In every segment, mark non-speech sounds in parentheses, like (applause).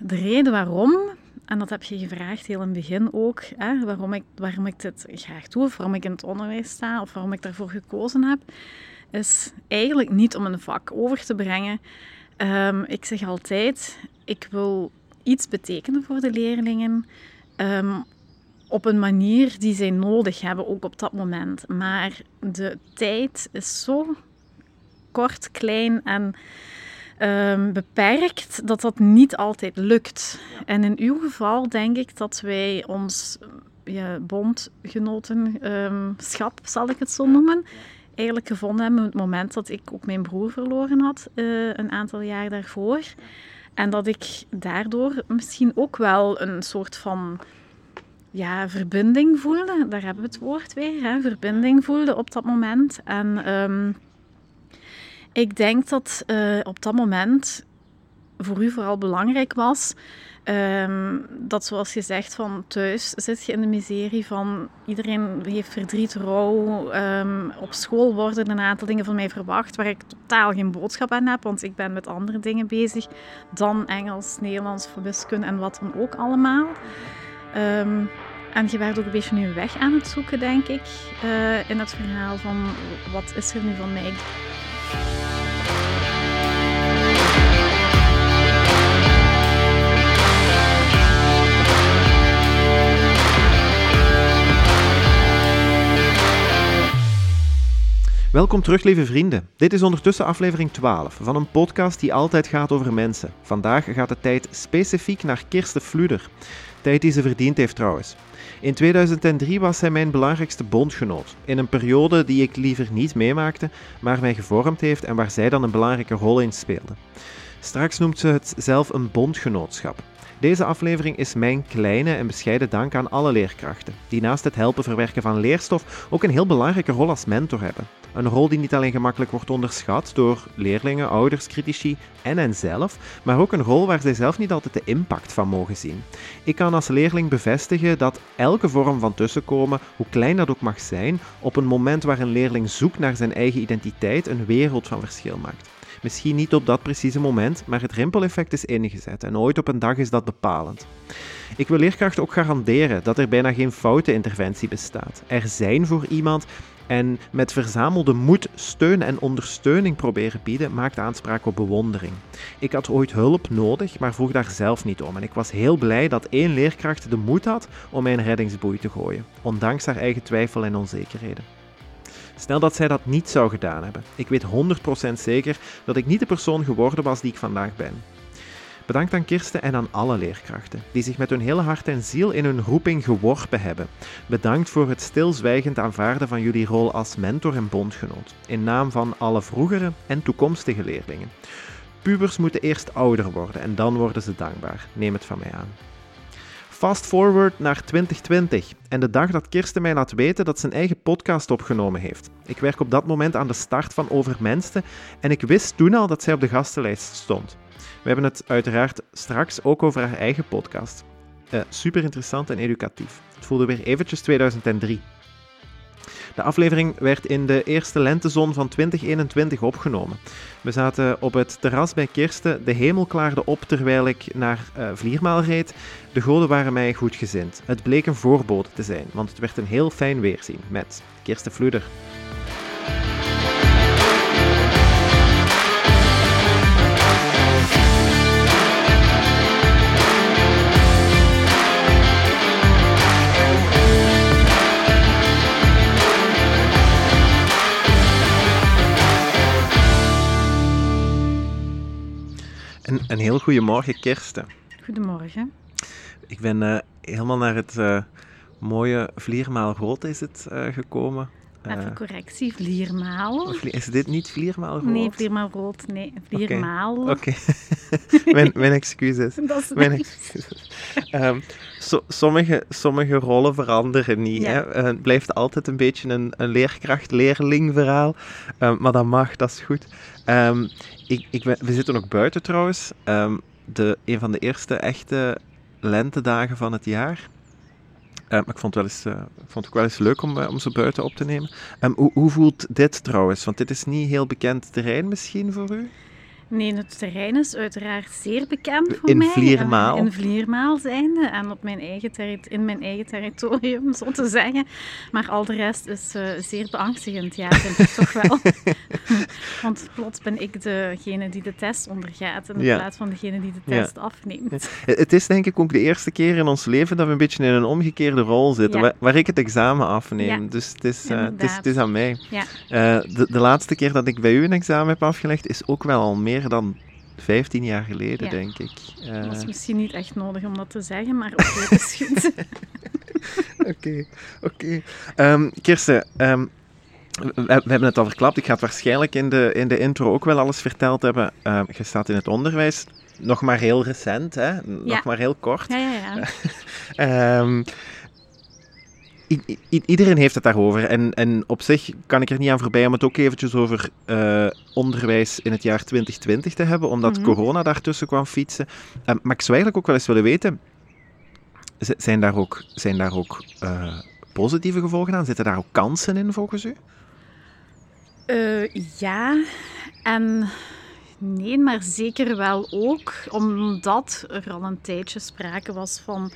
De reden waarom, en dat heb je gevraagd heel in het begin ook, hè, waarom, ik, waarom ik dit graag doe, of waarom ik in het onderwijs sta, of waarom ik daarvoor gekozen heb, is eigenlijk niet om een vak over te brengen. Ehm, ik zeg altijd, ik wil iets betekenen voor de leerlingen. Ehm, op een manier die zij nodig hebben, ook op dat moment. Maar de tijd is zo kort, klein en um, beperkt dat dat niet altijd lukt. En in uw geval denk ik dat wij ons ja, bondgenotenschap, zal ik het zo noemen, eigenlijk gevonden hebben op het moment dat ik ook mijn broer verloren had, uh, een aantal jaar daarvoor. En dat ik daardoor misschien ook wel een soort van ja, verbinding voelde. Daar hebben we het woord weer. Hè? Verbinding voelde op dat moment. En um, ik denk dat uh, op dat moment voor u vooral belangrijk was Um, dat zoals je zegt, van thuis zit je in de miserie van iedereen heeft verdriet, rouw. Um, op school worden een aantal dingen van mij verwacht waar ik totaal geen boodschap aan heb, want ik ben met andere dingen bezig dan Engels, Nederlands, wiskunde en wat dan ook allemaal. Um, en je werd ook een beetje nu weg aan het zoeken, denk ik, uh, in het verhaal van wat is er nu van mij. Welkom terug, lieve vrienden. Dit is ondertussen aflevering 12 van een podcast die altijd gaat over mensen. Vandaag gaat de tijd specifiek naar Kirsten Fluder. Tijd die ze verdiend heeft trouwens. In 2003 was zij mijn belangrijkste bondgenoot. In een periode die ik liever niet meemaakte, maar mij gevormd heeft en waar zij dan een belangrijke rol in speelde. Straks noemt ze het zelf een bondgenootschap. Deze aflevering is mijn kleine en bescheiden dank aan alle leerkrachten, die naast het helpen verwerken van leerstof ook een heel belangrijke rol als mentor hebben. Een rol die niet alleen gemakkelijk wordt onderschat door leerlingen, ouders, critici en henzelf, maar ook een rol waar zij zelf niet altijd de impact van mogen zien. Ik kan als leerling bevestigen dat elke vorm van tussenkomen, hoe klein dat ook mag zijn, op een moment waar een leerling zoekt naar zijn eigen identiteit een wereld van verschil maakt. Misschien niet op dat precieze moment, maar het rimpeleffect is ingezet en ooit op een dag is dat bepalend. Ik wil leerkrachten ook garanderen dat er bijna geen foute interventie bestaat. Er zijn voor iemand en met verzamelde moed steun en ondersteuning proberen bieden maakt aanspraak op bewondering. Ik had ooit hulp nodig, maar vroeg daar zelf niet om. En ik was heel blij dat één leerkracht de moed had om mijn reddingsboei te gooien, ondanks haar eigen twijfel en onzekerheden. Snel dat zij dat niet zou gedaan hebben. Ik weet 100% zeker dat ik niet de persoon geworden was die ik vandaag ben. Bedankt aan Kirsten en aan alle leerkrachten, die zich met hun hele hart en ziel in hun roeping geworpen hebben. Bedankt voor het stilzwijgend aanvaarden van jullie rol als mentor en bondgenoot, in naam van alle vroegere en toekomstige leerlingen. Pubers moeten eerst ouder worden en dan worden ze dankbaar, neem het van mij aan. Fast forward naar 2020 en de dag dat Kirsten mij laat weten dat ze een eigen podcast opgenomen heeft. Ik werk op dat moment aan de start van Overmensten en ik wist toen al dat zij op de gastenlijst stond. We hebben het uiteraard straks ook over haar eigen podcast. Uh, super interessant en educatief. Het voelde weer eventjes 2003. De aflevering werd in de eerste lentezon van 2021 opgenomen. We zaten op het terras bij Kirsten, de hemel klaarde op terwijl ik naar uh, Vliermaal reed. De goden waren mij goed gezind. Het bleek een voorbode te zijn, want het werd een heel fijn weerzien met Kirsten Vloeder. Een, heel goede morgen, Kirsten. Goedemorgen. Ik ben uh, helemaal naar het uh, mooie Vliermaal Rood is het uh, gekomen. Even correctie, Vliermaal. Is dit niet Vliermaal Rood? Nee, Vliermaal Rood, nee, Vliermaal. Oké, okay. (laughs) okay. mijn, mijn excuses. (laughs) Dat is mijn excuses. Um, so, sommige, sommige rollen veranderen niet. Ja. Hè? Het blijft altijd een beetje een, een leerkracht-leerling verhaal. Um, maar dat mag, dat is goed. Um, ik, ik, we zitten ook buiten trouwens. Um, de, een van de eerste echte lentedagen van het jaar. Um, ik vond het wel eens, uh, vond het ook wel eens leuk om, uh, om ze buiten op te nemen. Um, hoe, hoe, voelt dit trouwens? Want dit is niet heel bekend terrein misschien voor u? Nee, het terrein is uiteraard zeer bekend voor in mij. Vliermaal? In Vliermaal zijnde en op mijn eigen in mijn eigen territorium, (laughs) zo te zeggen. Maar al de rest is uh, zeer beangstigend, ja, vind ik toch wel. (laughs) Want plots ben ik degene die de test ondergaat in plaats van degene die de test afneemt. Het is denk ik ook de eerste keer in ons leven dat we een beetje in een omgekeerde rol zitten, waar, waar, ik het examen afneem. Dus het is, uh, het, is, het is aan mij. Uh, de, de laatste keer dat ik bij u een examen heb afgelegd is ook wel al meer dan 15 jaar geleden, denk ik. Uh... Dat is misschien niet echt nodig om dat te zeggen, maar oké, okay, dat is goed. (laughs) Oké, oké. Ehm, Kirsten, um, we, we, hebben het al verklapt. Ik ga het waarschijnlijk in de, in de intro ook wel alles verteld hebben. Um, je staat in het onderwijs. Nog maar heel recent, hè? Nog ja. maar heel kort. Ja, ja, ja. (laughs) iedereen heeft het daarover. En, en op zich kan ik er niet aan voorbij om het ook eventjes over uh, onderwijs in het jaar 2020 te hebben, omdat mm -hmm. corona daartussen kwam fietsen. Uh, maar ik zou eigenlijk ook wel eens willen weten, zijn daar ook, zijn daar ook uh, positieve gevolgen aan? Zitten daar ook kansen in volgens u? ja, en nee, maar zeker wel ook, omdat er al een tijdje sprake was van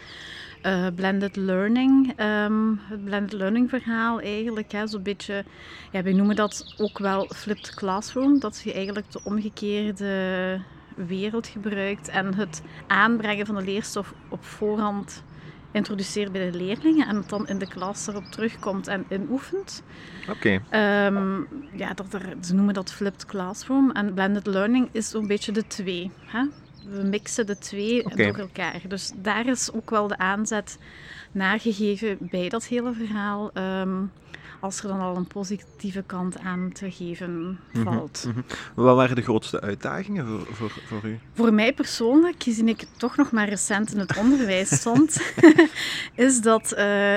uh, blended learning. Um, het blended learning verhaal eigenlijk. Zo'n beetje, ja, wij noemen dat ook wel flipped classroom. Dat je eigenlijk de omgekeerde wereld gebruikt en het aanbrengen van de leerstof op voorhand introduceert bij de leerlingen en het dan in de klas erop terugkomt en inoefent. Oké. Okay. Um, ja, dat er, ze noemen dat flipped classroom. En blended learning is zo'n beetje de twee. Hè? We mixen de twee okay. door elkaar. Dus daar is ook wel de aanzet nagegeven bij dat hele verhaal. Um, als er dan al een positieve kant aan te geven valt. Mm -hmm. Wat waren de grootste uitdagingen voor, voor, voor u? Voor mij persoonlijk, gezien ik toch nog maar recent in het (laughs) onderwijs stond, (laughs) is dat uh,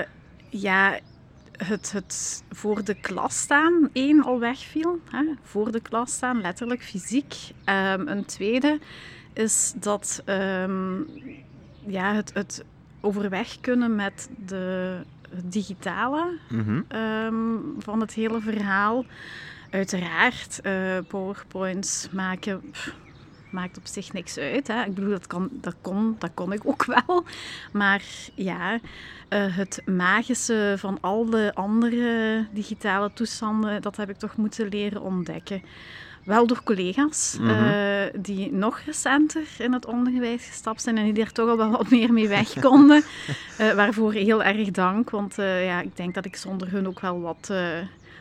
ja, het, het voor de klas staan, één, al wegviel. Hè? Voor de klas staan, letterlijk fysiek. Um, een tweede is dat um, ja, het, het overweg kunnen met de digitale mm -hmm. um, van het hele verhaal. Uiteraard, uh, PowerPoints maken pff, maakt op zich niks uit. Hè. Ik bedoel, dat, kan, dat, kon, dat kon ik ook (laughs) wel. Maar ja, uh, het magische van al de andere digitale toestanden, dat heb ik toch moeten leren ontdekken. Wel door collega's mm -hmm. uh, die nog recenter in het onderwijs gestapt zijn en die er toch al wel wat meer mee weg konden. uh, (laughs) waarvoor heel erg dank, want uh, ja, ik denk dat ik zonder hun ook wel wat,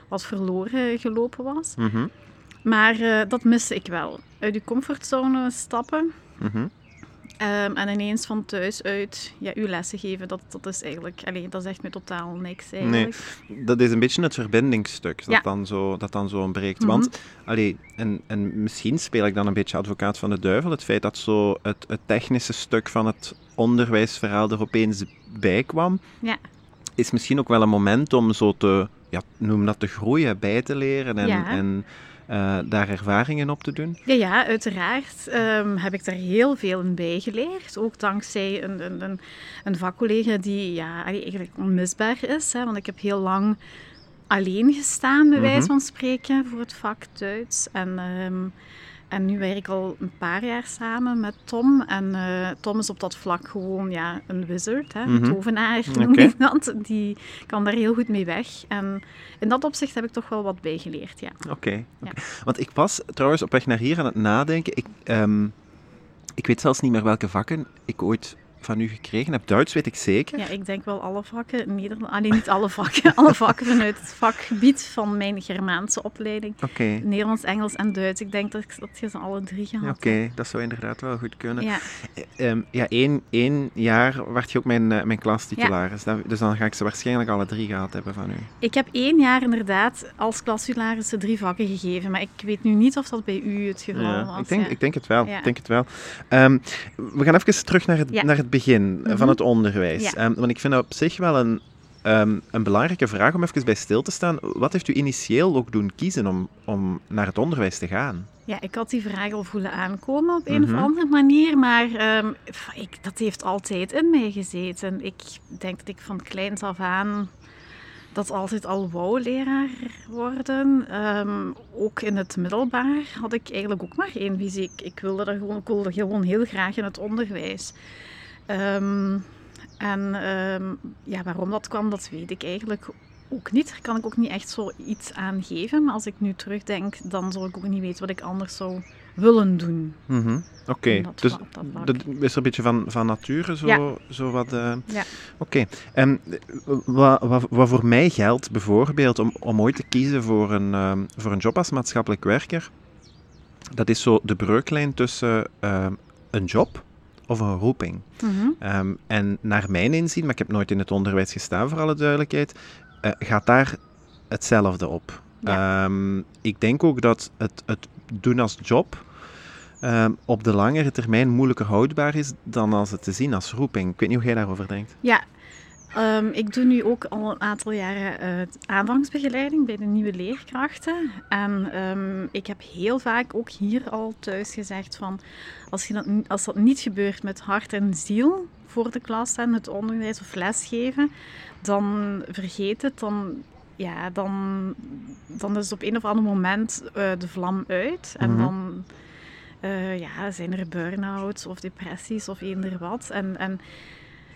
wat verloren gelopen was. Mm -hmm. Maar dat miste ik wel. Uit je comfortzone stappen. Mm -hmm. Um, en ineens van thuis uit ja, uw lessen geven, dat, dat is eigenlijk, allee, dat zegt me totaal niks eigenlijk. Nee, dat is een beetje het verbindingsstuk dat, ja. dan, zo, dat dan zo ontbreekt. Mm -hmm. Want, allee, en, en misschien speel ik dan een beetje advocaat van de duivel, het feit dat zo het, het technische stuk van het onderwijsverhaal er opeens bij kwam, ja. is misschien ook wel een moment om zo te, ja, noem dat te groeien, bij te leren en... Ja. en uh, daar ervaringen op te doen? Ja, ja uiteraard um, heb ik daar heel veel in bijgeleerd. Ook dankzij een, een, een, een vakcollega die ja, eigenlijk onmisbaar is. Hè, want ik heb heel lang alleen gestaan, bij wijze van spreken, voor het vak Duits. En... Um, en nu werk ik al een paar jaar samen met Tom. En uh, Tom is op dat vlak gewoon ja, een wizard, hè? een tovenaar noem okay. ik dat. Die kan daar heel goed mee weg. En in dat opzicht heb ik toch wel wat bijgeleerd, ja. Oké. Okay, okay. ja. Want ik was trouwens op weg naar hier aan het nadenken. Ik, um, ik weet zelfs niet meer welke vakken ik ooit van u gekregen heb. Duits weet ik zeker. Ja, ik denk wel alle vakken. Nederland, alleen niet alle vakken. (laughs) alle vakken vanuit het vakgebied van mijn Germaanse opleiding. Okay. Nederlands, Engels en Duits. Ik denk dat, ik, dat je ze alle drie gehad Oké, okay, dat zou inderdaad wel goed kunnen. Ja, um, ja één, één jaar werd je ook mijn, uh, mijn klastitularis. Ja. Dus dan ga ik ze waarschijnlijk alle drie gehad hebben van u. Ik heb één jaar inderdaad als klastitularis de drie vakken gegeven. Maar ik weet nu niet of dat bij u het geval ja, was. Ik denk, ja. ik denk het wel. Ik denk het wel. Um, we gaan even terug naar het, naar het begin mm -hmm. van het onderwijs. Ja. Um, want ik vind dat op zich wel een, um, een belangrijke vraag om even bij stil te staan. Wat heeft u initieel ook doen kiezen om, om naar het onderwijs te gaan? Ja, ik had die vraag al voelen aankomen op een mm -hmm. of andere manier, maar um, ik, dat heeft altijd in mij gezeten. Ik denk dat ik van kleins af aan dat altijd al wou leraar worden. Ehm, ook in het middelbaar had ik eigenlijk ook maar één visie. Ik, ik wilde, dat gewoon, ik wilde gewoon heel graag in het onderwijs. Ehm, en ehm, ja, waarom dat kwam, dat weet ik eigenlijk ook niet. Daar kan ik ook niet echt zo iets aan geven. Maar als ik nu terugdenk, dan zou ik ook niet weten wat ik anders zou willen doen. Mhm. Oké, Dat dus dat is er een beetje van, van nature zo, Ja. zo wat... eh, Ja. Oké, en wat, wat, wat voor mij geldt bijvoorbeeld om, om ooit te kiezen voor een, ehm, voor een job als maatschappelijk werker, dat is zo de breuklijn tussen een job of een roeping. Mhm. Ehm, en naar mijn inzien, maar ik heb nooit in het onderwijs gestaan voor alle duidelijkheid, eh, gaat daar hetzelfde op. Ehm, ik denk ook dat het, het doen als job ehm, op de langere termijn moeilijker houdbaar is dan als het te zien als roeping. Ik weet niet hoe jij daarover denkt. Ja, ehm, ik doe nu ook al een aantal jaren eh, aanvangsbegeleiding bij de nieuwe leerkrachten. En ehm, ik heb heel vaak ook hier al thuis gezegd van, als, je dat, als dat niet gebeurt met hart en ziel voor de klas en het onderwijs of lesgeven, dan vergeet het, dan, ja, dan, dan is op een of ander moment eh, de vlam uit. En Mhm. dan eh, ja, zijn er burn-outs of depressies of eender wat. En, en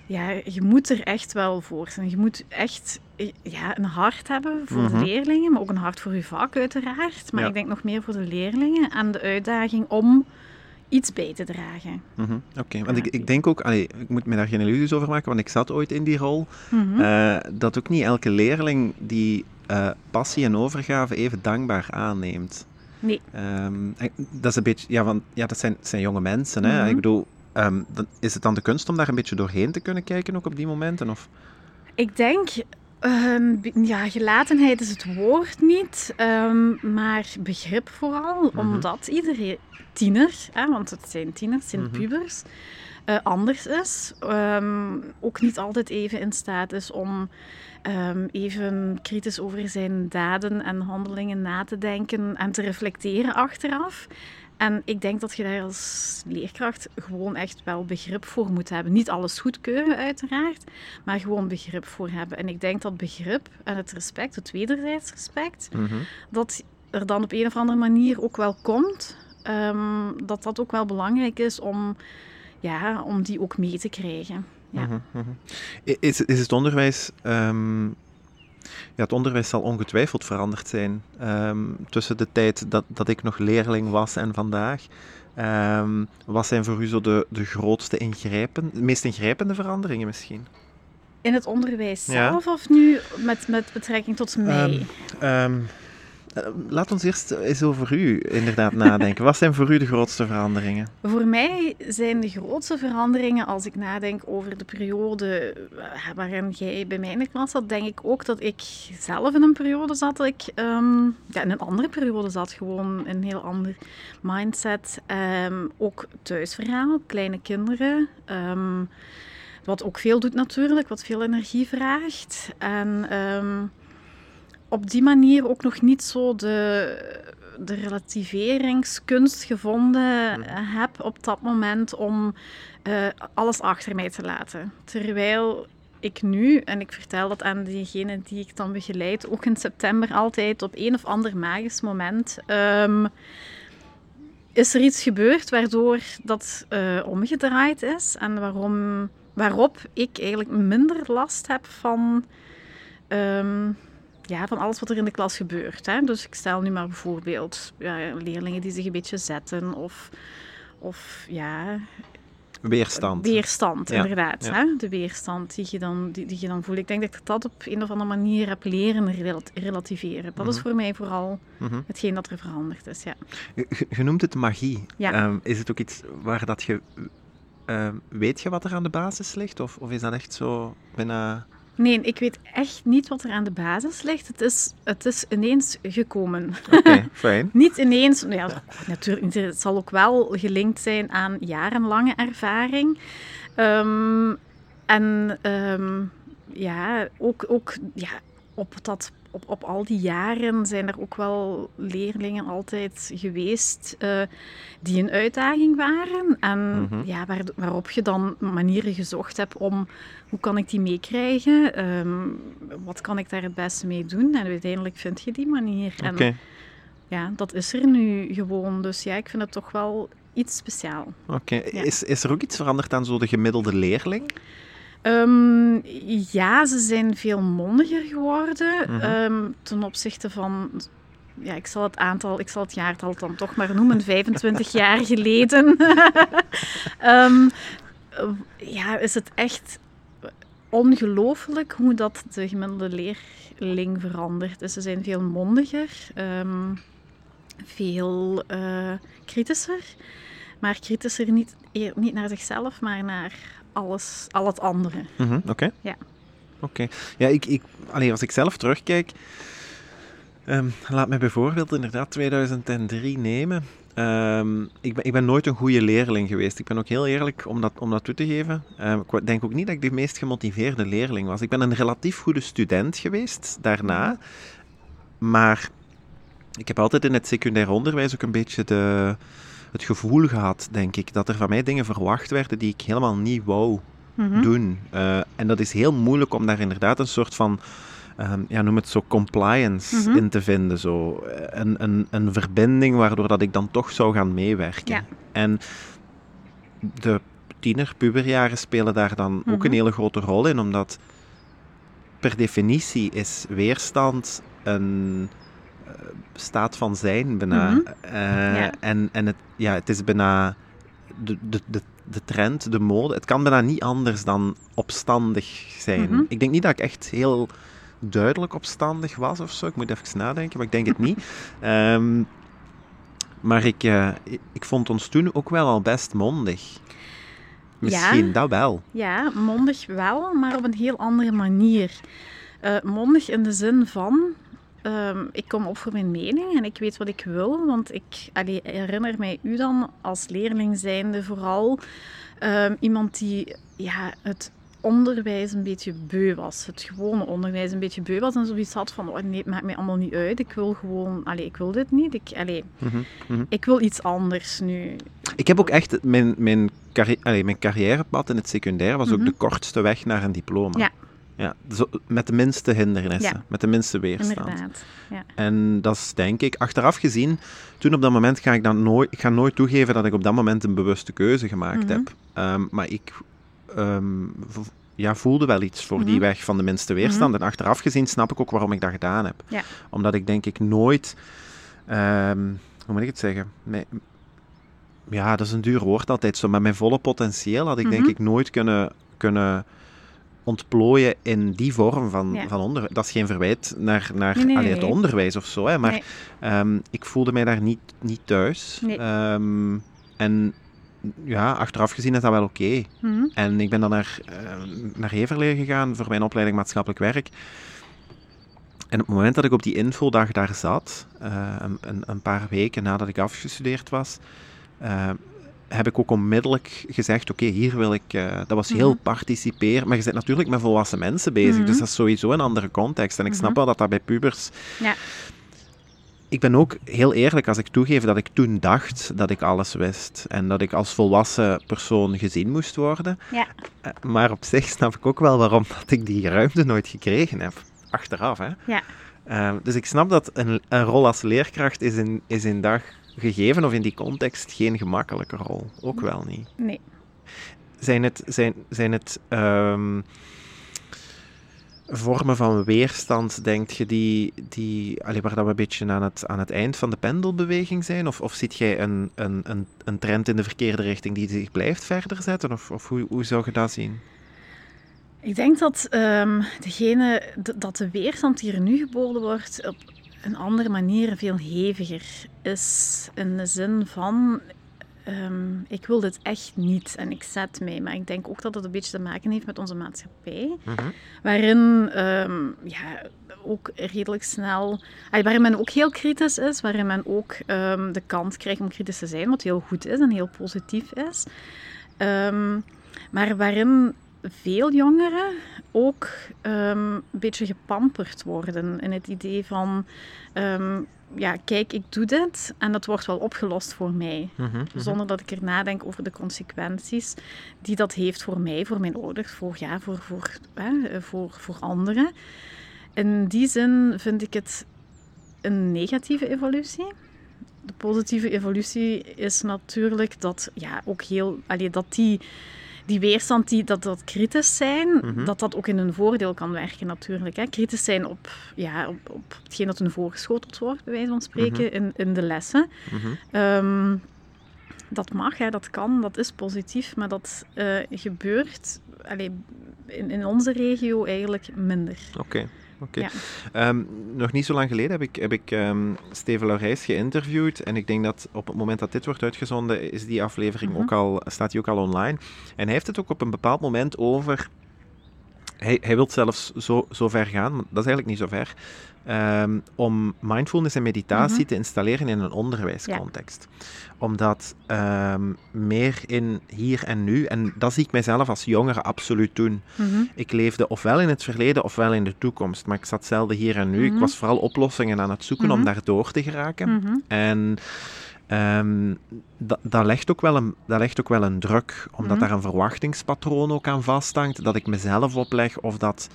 ja, je moet er echt wel voor zijn. Je moet echt ja, een hart hebben voor Mhm. de leerlingen, maar ook een hart voor je vak uiteraard. Maar Ja. ik denk nog meer voor de leerlingen en de uitdaging om iets bij te dragen. Mhm, Oké, want ik, ik denk ook, allee, ik moet me daar geen illusies over maken, want ik zat ooit in die rol, Mhm. eh, dat ook niet elke leerling die eh, passie en overgave even dankbaar aanneemt. Nee. Ehm, dat is een beetje, ja, want, ja dat zijn, zijn jonge mensen. Hè? Mhm. Ik bedoel, ehm, dan, is het dan de kunst om daar een beetje doorheen te kunnen kijken, ook op die momenten? Of? Ik denk, ehm, ja, gelatenheid is het woord niet, ehm, maar begrip vooral, Mhm. omdat iedere tiener, hè, want het zijn tieners, het zijn Mhm. pubers, eh, anders is. ook niet altijd even in staat is om even kritisch over zijn daden en handelingen na te denken en te reflecteren achteraf. En ik denk dat je daar als leerkracht gewoon echt wel begrip voor moet hebben. Niet alles goedkeuren, uiteraard, maar gewoon begrip voor hebben. En ik denk dat begrip en het respect, het wederzijds respect, Mhm. dat er dan op een of andere manier ook wel komt. ehm, dat dat ook wel belangrijk is om, ja, om die ook mee te krijgen. Ja. Mhm, mhm. Is, is het onderwijs... ehm, ja, het onderwijs zal ongetwijfeld veranderd zijn ehm, tussen de tijd dat, dat ik nog leerling was en vandaag. Ehm, wat zijn voor u zo de, de grootste ingrijpen, de meest ingrijpende veranderingen misschien? In het onderwijs Ja. zelf of nu met, met betrekking tot mij? Ehm, eh, laat ons eerst eens over u inderdaad nadenken. Wat zijn voor u de grootste veranderingen? Voor mij zijn de grootste veranderingen, als ik nadenk over de periode eh, waarin jij bij mij in de klas zat, denk ik ook dat ik zelf in een periode zat dat ik ehm, ja, in een andere periode zat. Gewoon een heel ander mindset. Ehm, ook thuisverhaal, kleine kinderen. ehm, wat ook veel doet natuurlijk, wat veel energie vraagt. En op die manier ook nog niet zo de, de relativeringskunst gevonden eh, heb op dat moment om eh, alles achter mij te laten. Terwijl ik nu, en ik vertel dat aan diegenen die ik dan begeleid, ook in september altijd op een of ander magisch moment, ehm, is er iets gebeurd waardoor dat eh, omgedraaid is en waarom, waarop ik eigenlijk minder last heb van ehm, ja, van alles wat er in de klas gebeurt. Hè. Dus ik stel nu maar bijvoorbeeld ja, leerlingen die zich een beetje zetten of, of ja, Weerstand. weerstand, Ja, inderdaad. ja. Hè? De weerstand die je, dan, die, die je dan voelt. Ik denk dat ik dat op een of andere manier heb leren relat- relativeren. Dat is Mhm. voor mij vooral Mhm. hetgeen dat er veranderd is. Ja. Je, je noemt het magie. Ehm, is het ook iets waar dat je... ehm, weet je wat er aan de basis ligt? Of, of is dat echt zo bijna... Nee, ik weet echt niet wat er aan de basis ligt. Het is, het is ineens gekomen. Oké, (laughs) fijn. Niet ineens, nou ja, natuurlijk. Het zal ook wel gelinkt zijn aan jarenlange ervaring. Ehm, en ehm, ja, ook, ook ja, op, dat, op, op al die jaren zijn er ook wel leerlingen altijd geweest uh, die een uitdaging waren. En Mhm. ja, waar, waarop je dan manieren gezocht hebt om hoe kan ik die meekrijgen? Ehm, wat kan ik daar het beste mee doen? En uiteindelijk vind je die manier. En ja, dat is er nu gewoon. Dus ja, ik vind het toch wel iets speciaal. Oké. Ja. Is, is er ook iets veranderd aan zo de gemiddelde leerling? Ehm, ja, ze zijn veel mondiger geworden Mhm. ehm, ten opzichte van. Ja, ik zal het aantal, ik zal het jaartal dan toch maar noemen, 25 (laughs) jaar geleden. (laughs) Ehm, eh, ja, is het echt ongelooflijk hoe dat de gemiddelde leerling verandert. Dus ze zijn veel mondiger, veel eh, kritischer. Maar kritischer niet, niet naar zichzelf, maar naar alles, al het andere. Mhm, Oké. Ja. Oké. Ja, ik, ik, allee, als ik zelf terugkijk, ehm, laat me bijvoorbeeld inderdaad 2003 nemen. Ehm, ik, ben, ik ben nooit een goede leerling geweest. Ik ben ook heel eerlijk om dat, om dat toe te geven. Ehm, ik denk ook niet dat ik de meest gemotiveerde leerling was. Ik ben een relatief goede student geweest daarna. Maar ik heb altijd in het secundair onderwijs ook een beetje de, het gevoel gehad, denk ik, dat er van mij dingen verwacht werden die ik helemaal niet wou Mhm. doen. Eh, en dat is heel moeilijk om daar inderdaad een soort van, ehm, ja, noem het zo, compliance Mhm. in te vinden. Zo. Een, een, een verbinding waardoor dat ik dan toch zou gaan meewerken. Ja. En de tiener, puberjaren spelen daar dan ook Mhm. een hele grote rol in, omdat per definitie is weerstand een staat van zijn bijna. Mhm. Eh, Ja. En, en het, ja, het is bijna de, de, de, de trend, de mode. Het kan bijna niet anders dan opstandig zijn. Mhm. Ik denk niet dat ik echt heel duidelijk opstandig was of zo. Ik moet even nadenken, maar ik denk het niet. (laughs) Ehm, maar ik, eh, ik, ik vond ons toen ook wel al best mondig. Misschien dat wel. Ja, mondig wel, maar op een heel andere manier. Eh, mondig in de zin van, ehm, ik kom op voor mijn mening en ik weet wat ik wil. Want ik allee, herinner mij u dan als leerling zijnde vooral ehm, iemand die ja, het onderwijs een beetje beu was. Het gewone onderwijs een beetje beu was en zoiets had van, oh, nee, het maakt mij allemaal niet uit. Ik wil gewoon, allee, ik wil dit niet. Ik, allee, Mhm, mhm. ik wil iets anders nu. Ik heb ook echt mijn, mijn, carri allee, mijn carrièrepad in het secundair was ook Mhm. de kortste weg naar een diploma. Ja. Ja, zo, met de minste hindernissen, Ja. met de minste weerstand. Inderdaad. Ja. En dat is denk ik, achteraf gezien, toen op dat moment ga ik dan nooit, ik ga nooit toegeven dat ik op dat moment een bewuste keuze gemaakt Mhm. heb. Ehm, maar ik ehm, ja, voelde wel iets voor die Mhm. weg van de minste weerstand. En achteraf gezien snap ik ook waarom ik dat gedaan heb. Ja. Omdat ik denk ik nooit, ehm, hoe moet ik het zeggen? Ja, dat is een duur woord altijd zo. Maar mijn volle potentieel had ik denk Mhm. ik nooit kunnen, kunnen ontplooien in die vorm van, Ja. van onderwijs. Dat is geen verwijt naar, naar Nee, nee, allee, nee. het onderwijs of zo, hè, maar ehm, ik voelde mij daar niet, niet thuis. Ehm, en ja, achteraf gezien is dat wel oké. Mhm. En ik ben dan naar, ehm, naar Heverlee gegaan voor mijn opleiding maatschappelijk werk. En op het moment dat ik op die infodag daar zat, een, een, paar weken nadat ik afgestudeerd was, heb ik ook onmiddellijk gezegd, oké, hier wil ik... eh, dat was heel Mhm. participeer, maar je bent natuurlijk met volwassen mensen bezig, Mhm. dus dat is sowieso een andere context. En ik snap Mhm. wel dat dat bij pubers... Ja. Ik ben ook heel eerlijk als ik toegeef dat ik toen dacht dat ik alles wist en dat ik als volwassen persoon gezien moest worden. Ja. Eh, Maar op zich snap ik ook wel waarom (laughs) dat ik die ruimte nooit gekregen heb. Achteraf, hè. Ja. Eh, dus ik snap dat een, een rol als leerkracht is in, is in dag gegeven of in die context geen gemakkelijke rol. Ook wel niet. Nee. Zijn het, zijn, zijn het ehm, vormen van weerstand, denk je, die, die allee, waar dat we een beetje aan het, aan het eind van de pendelbeweging zijn? Of, of ziet jij een, een, een, een trend in de verkeerde richting die zich blijft verder zetten? Of, of hoe, hoe zou je dat zien? Ik denk dat, ehm, degene, dat de weerstand die er nu geboden wordt op een andere manier veel heviger is. In de zin van, ehm, ik wil dit echt niet en ik zet mij. Maar ik denk ook dat het een beetje te maken heeft met onze maatschappij. Waarin ehm, ja, ook redelijk snel, waarin men ook heel kritisch is, waarin men ook ehm, de kans krijgt om kritisch te zijn, wat heel goed is en heel positief is. Maar waarin veel jongeren ook ehm, een beetje gepamperd worden in het idee van, ehm, ja, kijk, ik doe dit en dat wordt wel opgelost voor mij. Mhm, mhm. Zonder dat ik er nadenk over de consequenties die dat heeft voor mij, voor mijn ouders, voor, ja, voor, voor, hè, voor, voor anderen. In die zin vind ik het een negatieve evolutie. De positieve evolutie is natuurlijk dat ja, ook heel, allee, dat die, die weerstand, die, dat dat kritisch zijn, Mhm. dat dat ook in hun voordeel kan werken natuurlijk. Hè. Kritisch zijn op, ja, op, op hetgeen dat hun voorgeschoteld wordt, bij wijze van spreken, in, in de lessen. Mhm. Ehm, dat mag, hè, dat kan, dat is positief, maar dat eh, gebeurt allee, in, in onze regio eigenlijk minder. Oké. Oké. Ehm, nog niet zo lang geleden heb ik, heb ik ehm, Steven Laurijs geïnterviewd. En ik denk dat op het moment dat dit wordt uitgezonden, is die aflevering Mhm. ook al, staat die ook al online. En hij heeft het ook op een bepaald moment over. Hij, hij wil zelfs zo, zo ver gaan, maar dat is eigenlijk niet zo ver. ehm, om mindfulness en meditatie Mhm. te installeren in een onderwijscontext. Omdat ehm, meer in hier en nu, en dat zie ik mijzelf als jongere absoluut doen. Mhm. Ik leefde ofwel in het verleden ofwel in de toekomst, maar ik zat zelden hier en nu. Ik Mhm. was vooral oplossingen aan het zoeken om daardoor te geraken. En ehm, dat, dat, legt ook wel een, dat legt ook wel een druk, omdat Mhm. daar een verwachtingspatroon ook aan vasthangt, dat ik mezelf opleg of dat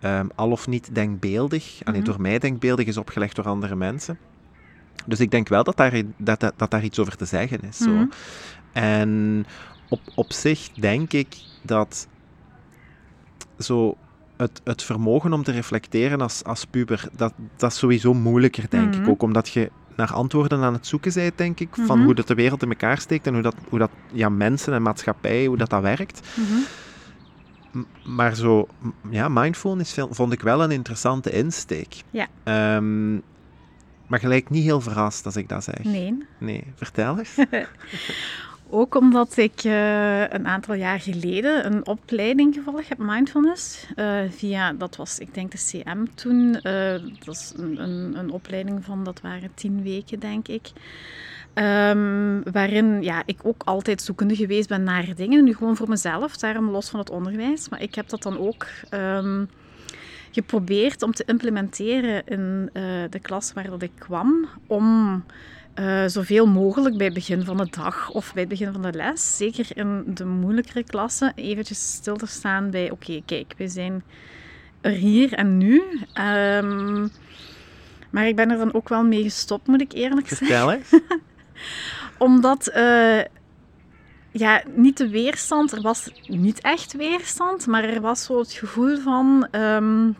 ehm, al of niet denkbeeldig, alleen Mhm. door mij denkbeeldig is opgelegd door andere mensen. Dus ik denk wel dat daar, dat, dat, dat daar iets over te zeggen is. Zo. Mhm. En op, op zich denk ik dat zo het, het vermogen om te reflecteren als, als puber, dat, dat is sowieso moeilijker, denk ik ook. Omdat je naar antwoorden aan het zoeken bent, denk ik, van Mhm. hoe dat de wereld in elkaar steekt en hoe dat, hoe dat ja, mensen en maatschappij, hoe dat, dat werkt. Mhm. M- Maar zo, ja, mindfulness vond ik wel een interessante insteek. Ja. Ehm, maar gelijk niet heel verrast als ik dat zeg. Nee. Nee, vertel eens. (laughs) (laughs) Ook omdat ik eh, een aantal jaar geleden een opleiding gevolgd heb, mindfulness. eh, via, dat was, ik denk de CM toen. eh, dat is een, een, een opleiding van, dat waren tien weken, denk ik. Ehm, waarin ja, ik ook altijd zoekende geweest ben naar dingen. Nu gewoon voor mezelf, daarom los van het onderwijs. Maar ik heb dat dan ook ehm, geprobeerd om te implementeren in de klas waar dat ik kwam. Om eh, zoveel mogelijk bij het begin van de dag of bij het begin van de les, zeker in de moeilijkere klassen, eventjes stil te staan bij, oké, kijk, we zijn er hier en nu. Ehm, maar ik ben er dan ook wel mee gestopt, moet ik eerlijk zeggen. Vertel eens. (laughs) Omdat, eh, ja, niet de weerstand, er was niet echt weerstand, maar er was zo het gevoel van, ehm,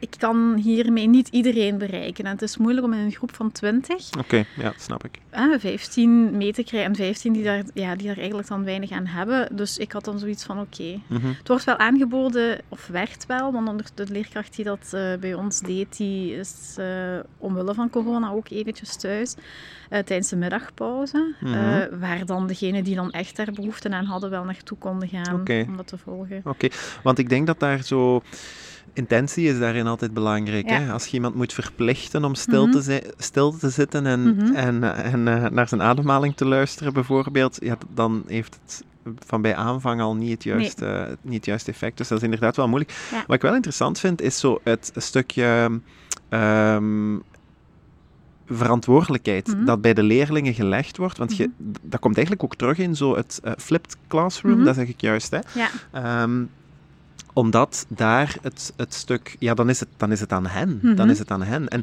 ik kan hiermee niet iedereen bereiken. En het is moeilijk om in een groep van 20 Oké, ja, dat snap ik. eh, 15 mee te krijgen en 15 die daar, ja, die daar eigenlijk dan weinig aan hebben. Dus ik had dan zoiets van, oké, Mhm. het wordt wel aangeboden, of werd wel, want onder de leerkracht die dat eh, bij ons deed, die is eh, omwille van corona ook eventjes thuis eh, tijdens de middagpauze. Mhm. waar dan degenen die dan echt daar behoefte aan hadden, wel naartoe konden gaan om dat te volgen. Oké, want ik denk dat daar zo... Intentie is daarin altijd belangrijk. Ja. Hè? Als je iemand moet verplichten om stil, Mhm. te, zi- stil te zitten en, Mhm. en, en eh, naar zijn ademhaling te luisteren, bijvoorbeeld, ja, dan heeft het van bij aanvang al niet het juiste, niet het juiste effect. Dus dat is inderdaad wel moeilijk. Ja. Wat ik wel interessant vind, is zo het stukje ehm, verantwoordelijkheid Mhm. dat bij de leerlingen gelegd wordt. Want je, dat komt eigenlijk ook terug in zo het eh, flipped classroom, Mhm. dat zeg ik juist. Hè? Ja, Ehm, omdat daar het, het stuk, ja, dan is het, dan is het aan hen. Mhm. Dan is het aan hen. En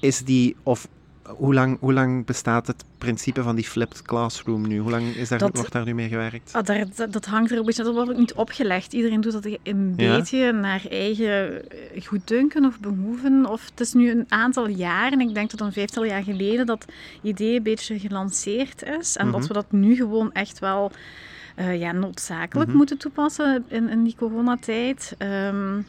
is die, of hoe lang, hoe lang bestaat het principe van die flipped classroom nu? Hoe lang is daar, Dat- wordt daar nu mee gewerkt? ah, daar, dat, dat hangt er een beetje, dat wordt ook niet opgelegd. Iedereen doet dat een Ja. beetje naar eigen eh, goeddunken of behoeven. Of het is nu een aantal jaar, en ik denk dat een vijftal jaar geleden dat idee een beetje gelanceerd is. En dat Mhm. we dat nu gewoon echt wel ja, noodzakelijk Mhm. moeten toepassen in, in die coronatijd. En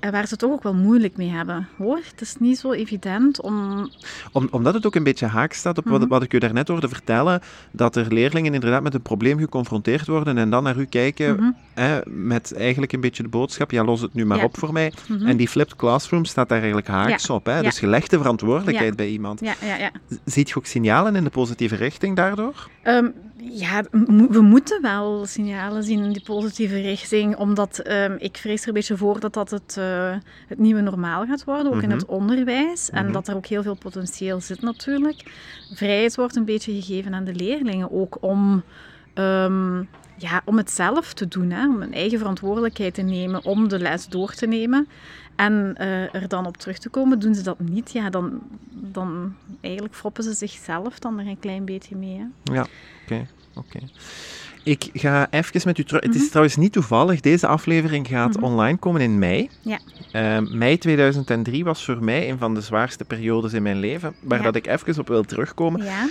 waar ze het toch ook wel moeilijk mee hebben, hoor. Het is niet zo evident om... Om, omdat het ook een beetje haak staat op wat, Mhm. wat ik u daarnet hoorde vertellen, dat er leerlingen inderdaad met een probleem geconfronteerd worden en dan naar u kijken Mhm. met eigenlijk een beetje de boodschap, ja, los het nu maar Ja. op voor mij. Mhm. En die flipped classroom staat daar eigenlijk haaks op. Hè? Ja. Dus je legt de verantwoordelijkheid bij iemand. Ja, ja, ja. Z- Ziet je ook signalen in de positieve richting daardoor? Ehm, ja, we moeten wel signalen zien in die positieve richting, omdat ehm, ik vrees er een beetje voor dat dat het, eh, het nieuwe normaal gaat worden, ook in Mhm. het onderwijs. En Mhm. dat er ook heel veel potentieel zit natuurlijk. Vrijheid wordt een beetje gegeven aan de leerlingen ook om, ehm, ja, om het zelf te doen, hè? om een eigen verantwoordelijkheid te nemen om de les door te nemen. En eh, er dan op terug te komen, doen ze dat niet, ja, dan, dan eigenlijk froppen ze zichzelf dan er een klein beetje mee. Hè? Ja, oké. oké. Ik ga even met u terug. Het is Mhm. trouwens niet toevallig, deze aflevering gaat Mhm. online komen in mei. Ja. Ehm, mei 2003 was voor mij een van de zwaarste periodes in mijn leven, waar Ja. dat ik even op wil terugkomen. Ja,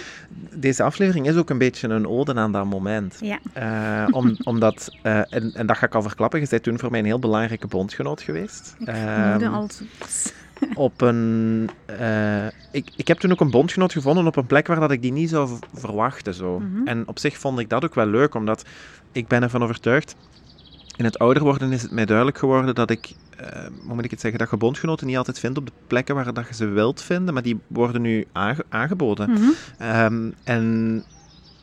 Deze aflevering is ook een beetje een ode aan dat moment. ja. Eh, om, (laughs) omdat, eh, en, en dat ga ik al verklappen, je bent toen voor mij een heel belangrijke bondgenoot geweest. Ik vermoedde al. Op een... eh, ik, ik heb toen ook een bondgenoot gevonden op een plek waar dat ik die niet zou verwachten. Zo. Mhm. En op zich vond ik dat ook wel leuk, omdat ik ben ervan overtuigd... In het ouder worden is het mij duidelijk geworden dat ik, eh, hoe moet ik het zeggen, dat je bondgenoten niet altijd vindt op de plekken waar dat je ze wilt vinden, maar die worden nu aange- aangeboden. Mhm. Ehm, en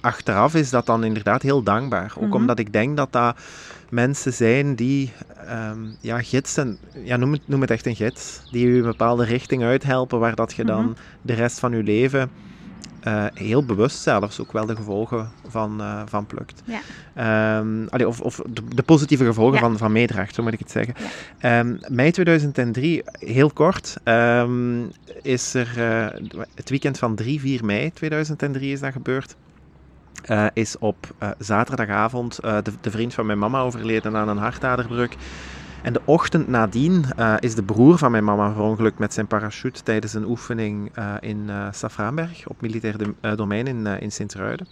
achteraf is dat dan inderdaad heel dankbaar. Ook Mhm. omdat ik denk dat dat mensen zijn die, ehm, ja, gidsen, ja, noem het, noem het echt een gids, die u een bepaalde richting uithelpen waar dat je dan Mhm. de rest van je leven eh, heel bewust zelfs ook wel de gevolgen van, eh, van plukt. Ja. Ehm, allee, of of de, de positieve gevolgen Ja. van, van meedraagt, zo moet ik het zeggen. Ehm, mei 2003, heel kort, is er eh, het weekend van 3, 4 mei 2003 is dat gebeurd. Eh, is op eh, zaterdagavond eh, de, de vriend van mijn mama overleden aan een hartaderbreuk. En de ochtend nadien is de broer van mijn mama verongelukt met zijn parachute tijdens een oefening in Safraanberg, op militair dom- domein in, in Sint-Truiden.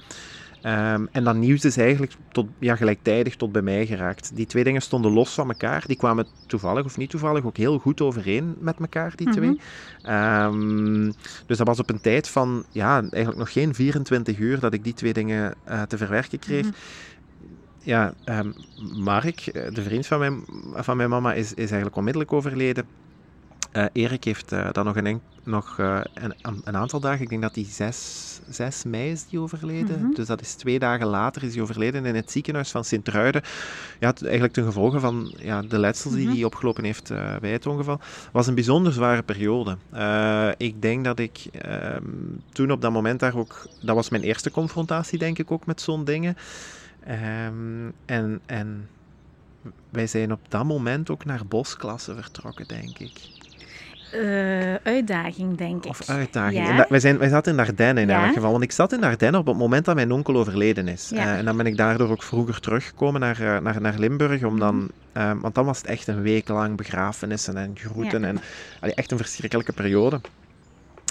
Ehm, en dat nieuws is eigenlijk tot, ja, gelijktijdig tot bij mij geraakt. Die twee dingen stonden los van elkaar. Die kwamen toevallig of niet toevallig ook heel goed overeen met elkaar, die Mhm. twee. Ehm, dus dat was op een tijd van, ja, eigenlijk nog geen 24 uur dat ik die twee dingen eh, te verwerken kreeg. Mhm. Ja, ehm, Mark, eh, de vriend van mijn, van mijn mama, is, is eigenlijk onmiddellijk overleden. Eh, Erik heeft eh, dan nog, een, enk- nog eh, een, een aantal dagen, ik denk dat hij 6, 6 mei is die overleden. Mhm. Dus dat is twee dagen later is hij overleden in het ziekenhuis van Sint-Truiden. Ja, eigenlijk ten gevolge van ja, de letsels die Mhm. hij opgelopen heeft bij het ongeval. was een bijzonder zware periode. Ik denk dat ik ehm, toen op dat moment daar ook... Dat was mijn eerste confrontatie, denk ik, ook met zo'n dingen. Ehm, en, en wij zijn op dat moment ook naar bosklasse vertrokken, denk ik. Eh, uitdaging, denk ik. Of uitdaging. Ja. Wij, zijn, wij zaten in Ardennen in Ja. elk geval. Want ik zat in Ardennen op het moment dat mijn onkel overleden is. Ja. Eh, en dan ben ik daardoor ook vroeger teruggekomen naar, eh, naar, naar Limburg. Om dan, Mhm. want dan was het echt een week lang begrafenissen en groeten. En, allee, echt een verschrikkelijke periode.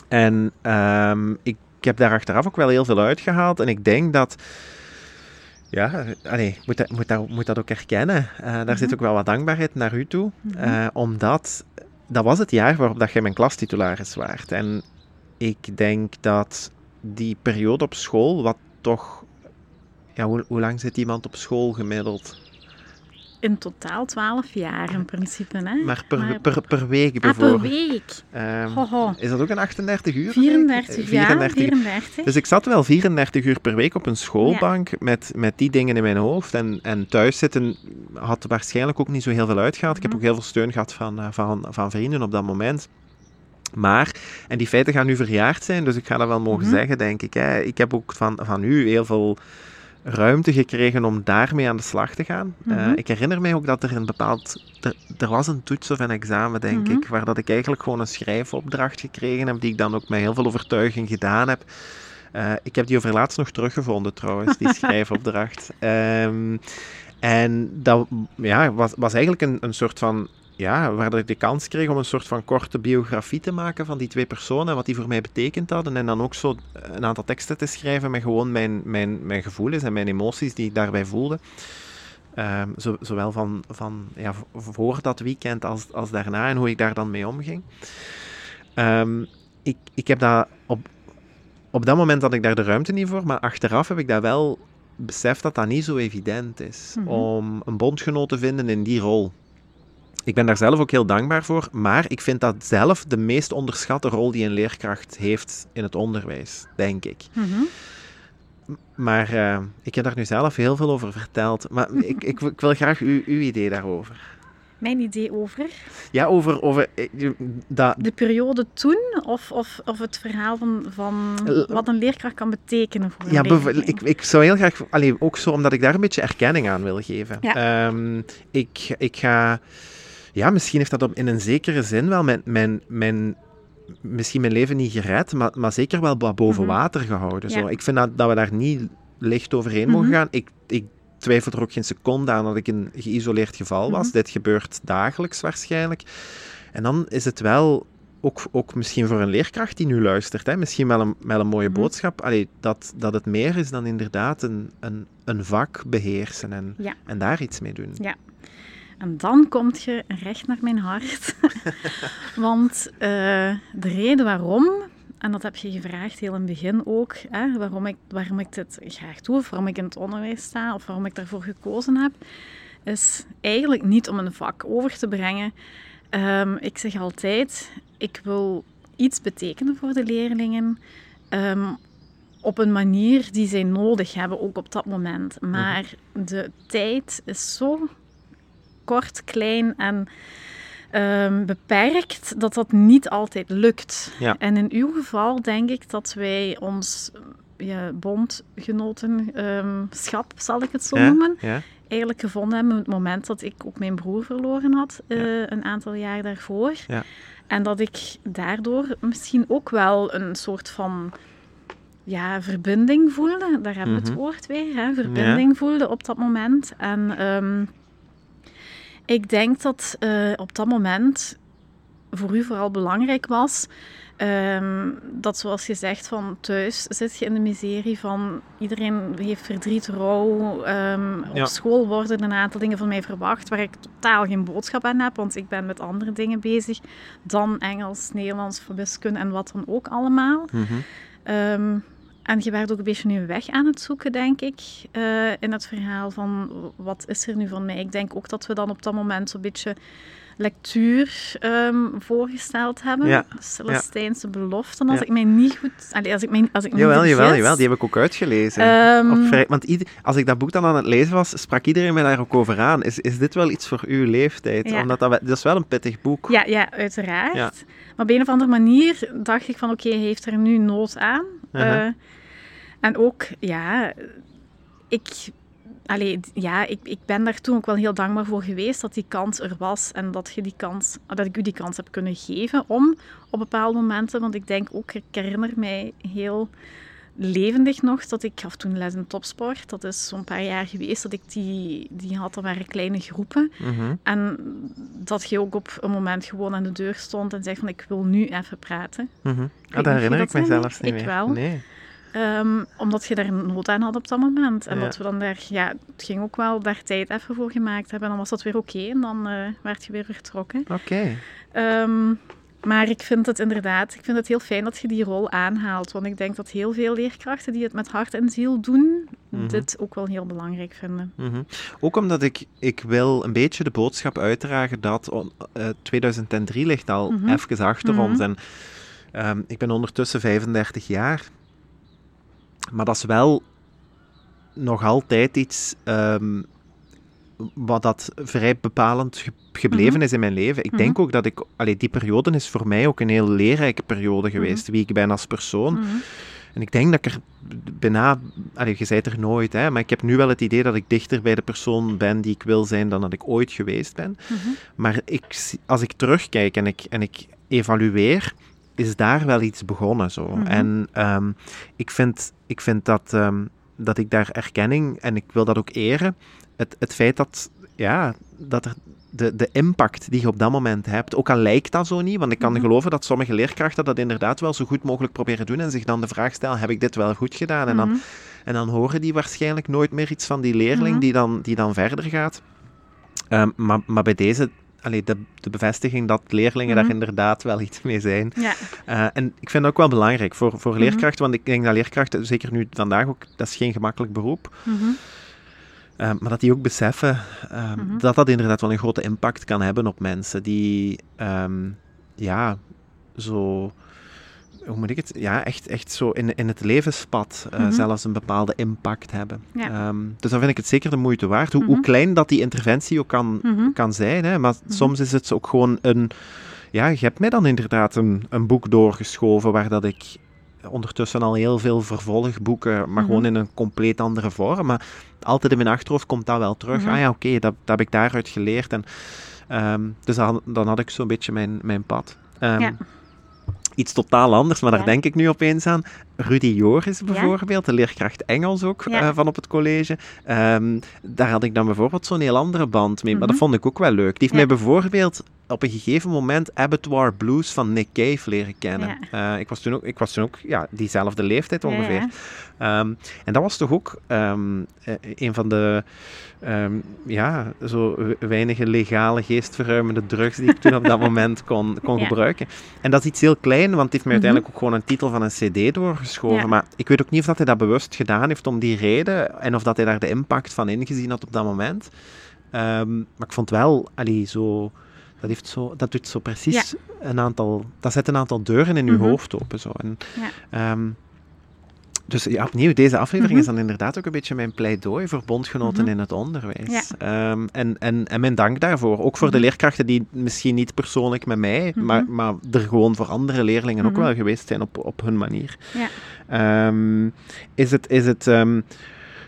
En ehm, ik, ik heb daar achteraf ook wel heel veel uitgehaald. En ik denk dat... Ja, allee, ik moet, dat, moet, dat, moet dat ook erkennen. Eh, daar Mhm. zit ook wel wat dankbaarheid naar u toe. Mhm. Omdat dat was het jaar waarop dat jij mijn klastitularis waart. En ik denk dat die periode op school, wat toch... Ja, hoe lang zit iemand op school gemiddeld? In totaal 12 jaar in principe, hè? Maar per, Maar- per, per week Ah, per bijvoorbeeld. week. Ehm, Ho, ho. is dat ook een 38 uur? 34, week? ja, 34. 34. Dus ik zat wel 34 uur per week op een schoolbank met, met die dingen in mijn hoofd. En, en thuis zitten had waarschijnlijk ook niet zo heel veel uitgehaald. Ik heb Mhm. ook heel veel steun gehad van, eh, van, van vrienden op dat moment. Maar, en die feiten gaan nu verjaard zijn, dus ik ga dat wel mogen Mhm. zeggen, denk ik. Hè. Ik heb ook van, van u heel veel ruimte gekregen om daarmee aan de slag te gaan. Eh, Mhm. ik herinner mij ook dat er een bepaald... Er, er was een toets of een examen, denk Mhm. ik, waar dat ik eigenlijk gewoon een schrijfopdracht gekregen heb, die ik dan ook met heel veel overtuiging gedaan heb. Eh, ik heb die over laatst nog teruggevonden trouwens, die (laughs) schrijfopdracht. Ehm, en dat ja, was, was eigenlijk een, een soort van ja, waar ik de kans kreeg om een soort van korte biografie te maken van die twee personen en wat die voor mij betekend hadden. En dan ook zo een aantal teksten te schrijven met gewoon mijn, mijn, mijn gevoelens en mijn emoties die ik daarbij voelde. Ehm, zo, zowel van, van ja, voor dat weekend als, als daarna en hoe ik daar dan mee omging. Ehm, ik, ik heb dat op, op dat moment had ik daar de ruimte niet voor, maar achteraf heb ik dat wel besef dat dat niet zo evident is Mhm. om een bondgenoot te vinden in die rol. Ik ben daar zelf ook heel dankbaar voor, maar ik vind dat zelf de meest onderschatte rol die een leerkracht heeft in het onderwijs, denk ik. Mhm. Maar eh, ik heb daar nu zelf heel veel over verteld. Maar (laughs) ik, ik, ik wil graag uw, uw idee daarover. Mijn idee over Ja, over, over eh, dat, de periode toen of, of, of het verhaal van, van wat een leerkracht kan betekenen voor een Ja, ik, ik zou heel graag, allee, ook zo omdat ik daar een beetje erkenning aan wil geven. Ja. Ehm, ik, ik ga, ja, misschien heeft dat op, in een zekere zin wel mijn, mijn, mijn, misschien mijn leven niet gered, maar, maar zeker wel boven Mhm. water gehouden. Zo. Ik vind dat, dat we daar niet licht overheen Mhm. mogen gaan. Ik, ik twijfel er ook geen seconde aan dat ik een geïsoleerd geval was. Mhm. Dit gebeurt dagelijks waarschijnlijk. En dan is het wel ook, ook misschien voor een leerkracht die nu luistert, hè, misschien wel een, wel een mooie Mhm. boodschap, allee, dat, dat het meer is dan inderdaad een, een, een vak beheersen en, Ja. en daar iets mee doen. Ja. En dan kom je recht naar mijn hart. (laughs) Want eh, de reden waarom, en dat heb je gevraagd heel in het begin ook, hè, waarom, ik, waarom ik dit graag doe, of waarom ik in het onderwijs sta, of waarom ik daarvoor gekozen heb, is eigenlijk niet om een vak over te brengen. Ehm, ik zeg altijd, ik wil iets betekenen voor de leerlingen. ehm, op een manier die zij nodig hebben, ook op dat moment. Maar de tijd is zo kort, klein en ehm, beperkt dat dat niet altijd lukt. Ja. En in uw geval denk ik dat wij ons ja, bondgenotenschap, zal ik het zo Ja, noemen, ja. eigenlijk gevonden hebben op het moment dat ik ook mijn broer verloren had, eh, een aantal jaar daarvoor. Ja. En dat ik daardoor misschien ook wel een soort van ja, verbinding voelde. Daar hebben we Mhm. het woord weer, hè? verbinding voelde op dat moment. En ehm, ik denk dat eh, op dat moment voor u vooral belangrijk was ehm, dat, zoals je zegt, van thuis zit je in de miserie van iedereen heeft verdriet, rouw. ehm, Ja. Op school worden een aantal dingen van mij verwacht waar ik totaal geen boodschap aan heb, want ik ben met andere dingen bezig dan Engels, Nederlands, wiskunde en wat dan ook allemaal. Ehm, en je werd ook een beetje nu weg aan het zoeken, denk ik, eh, in het verhaal van wat is er nu van mij. Ik denk ook dat we dan op dat moment zo'n beetje lectuur ehm, voorgesteld hebben. Ja, De Celestijnse beloften, als Ja. ik mij niet goed... Allee, als ik mij, als ik Jawel, niet jawel, die heb ik ook uitgelezen. Ehm, Op vrij- want ieder- als ik dat boek dan aan het lezen was, sprak iedereen mij daar ook over aan. Is, is dit wel iets voor uw leeftijd? Ja. Omdat dat, dat is wel een pittig boek. Ja, ja, uiteraard. Maar op een of andere manier dacht ik van, oké, heeft er nu nood aan. Uh-huh. Eh, en ook, ja, ik, allee, ja ik, ik ben daar toen ook wel heel dankbaar voor geweest dat die kans er was en dat, je die kans, dat ik u die kans heb kunnen geven om op bepaalde momenten, want ik denk ook, ik herinner mij heel levendig nog dat ik gaf toen les in topsport. Dat is zo'n paar jaar geweest dat ik die, die had. Dat waren kleine groepen. Mhm. En dat je ook op een moment gewoon aan de deur stond en zei van ik wil nu even praten. Mhm. Ah, dat herinner ik me herinnert. zelfs niet Ik meer. wel. Nee. Ehm, omdat je daar nood aan had op dat moment. En Ja. dat we dan daar, ja, het ging ook wel daar tijd even voor gemaakt hebben. En dan was dat weer oké en dan eh werd je weer vertrokken. Oké. Ehm, maar ik vind het inderdaad, ik vind het heel fijn dat je die rol aanhaalt. Want ik denk dat heel veel leerkrachten die het met hart en ziel doen, Mhm. dit ook wel heel belangrijk vinden. Mhm. Ook omdat ik, ik wil een beetje de boodschap uitdragen dat on- eh, 2003 ligt al Mhm. even achter Mhm. ons. En ehm, ik ben ondertussen 35 jaar. Maar dat is wel nog altijd iets ehm, wat dat vrij bepalend ge- gebleven Mhm. is in mijn leven. Ik Mhm. denk ook dat ik... Allee, die periode is voor mij ook een heel leerrijke periode geweest. Wie ik ben als persoon. Mhm. En ik denk dat ik er bijna, allee, je zei het er nooit, hè, maar ik heb nu wel het idee dat ik dichter bij de persoon ben die ik wil zijn dan dat ik ooit geweest ben. Mhm. Maar ik, als ik terugkijk en ik, en ik evalueer, is daar wel iets begonnen. Zo. Mhm. En ehm, ik, vind, ik vind dat, ehm, dat ik daar erkenning, en ik wil dat ook eren, het, het feit dat, ja, dat er de, de impact die je op dat moment hebt, ook al lijkt dat zo niet, want ik kan Mhm. geloven dat sommige leerkrachten dat inderdaad wel zo goed mogelijk proberen doen en zich dan de vraag stellen, heb ik dit wel goed gedaan? En dan, Mhm. en dan horen die waarschijnlijk nooit meer iets van die leerling die, dan, die dan verder gaat. Ehm, maar, maar bij deze, allee, de, de bevestiging dat leerlingen Mhm. daar inderdaad wel iets mee zijn. Ja. Eh, en ik vind dat ook wel belangrijk voor, voor Mhm. leerkrachten, want ik denk dat leerkrachten, zeker nu vandaag ook, dat is geen gemakkelijk beroep, Mhm. eh, maar dat die ook beseffen eh, Mhm. dat dat inderdaad wel een grote impact kan hebben op mensen die, ehm, ja, zo, hoe moet ik het, ja, echt, echt zo in, in het levenspad eh, Mhm. zelfs een bepaalde impact hebben. Ja. Ehm, dus dan vind ik het zeker de moeite waard, hoe, hoe Mhm. klein dat die interventie ook kan, Mhm. kan zijn. Hè? Maar soms is het ook gewoon een... Ja, je hebt mij dan inderdaad een, een boek doorgeschoven waar dat ik ondertussen al heel veel vervolgboeken, maar gewoon in een compleet andere vorm. Maar altijd in mijn achterhoofd komt dat wel terug. Ah ja, oké, dat, dat heb ik daaruit geleerd. En, ehm, dus dan, dan had ik zo'n beetje mijn, mijn pad. Ehm, Ja. Iets totaal anders, maar daar Ja. denk ik nu opeens aan. Rudy Joris bijvoorbeeld, de leerkracht Engels ook Ja. eh, van op het college. Ehm, daar had ik dan bijvoorbeeld zo'n heel andere band mee, maar dat Mhm. vond ik ook wel leuk. Die heeft Ja. mij bijvoorbeeld op een gegeven moment Abattoir Blues van Nick Cave leren kennen. Eh, ik was toen ook, ik was toen ook ja, diezelfde leeftijd ongeveer. Ehm, en dat was toch ook ehm, eh, een van de ja, zo we- weinige legale geestverruimende drugs die ik toen op dat (laughs) moment kon, kon gebruiken. En dat is iets heel klein, want het heeft mij Mhm. uiteindelijk ook gewoon een titel van een cd Ja. Maar ik weet ook niet of dat hij dat bewust gedaan heeft om die reden en of dat hij daar de impact van ingezien had op dat moment. Ehm, maar ik vond wel, allee, zo... Dat, heeft zo, dat doet zo precies een aantal... Dat zet een aantal deuren in uw Mhm. hoofd open. Zo. En, Ja. ehm, dus ja, opnieuw, deze aflevering Mhm. is dan inderdaad ook een beetje mijn pleidooi voor bondgenoten Mhm. in het onderwijs. Ja. Ehm, en, en, en mijn dank daarvoor. Ook voor de Mhm. leerkrachten die misschien niet persoonlijk met mij, maar, maar er gewoon voor andere leerlingen ook wel geweest zijn op, op hun manier. Ja. Ehm, is het, is het ehm,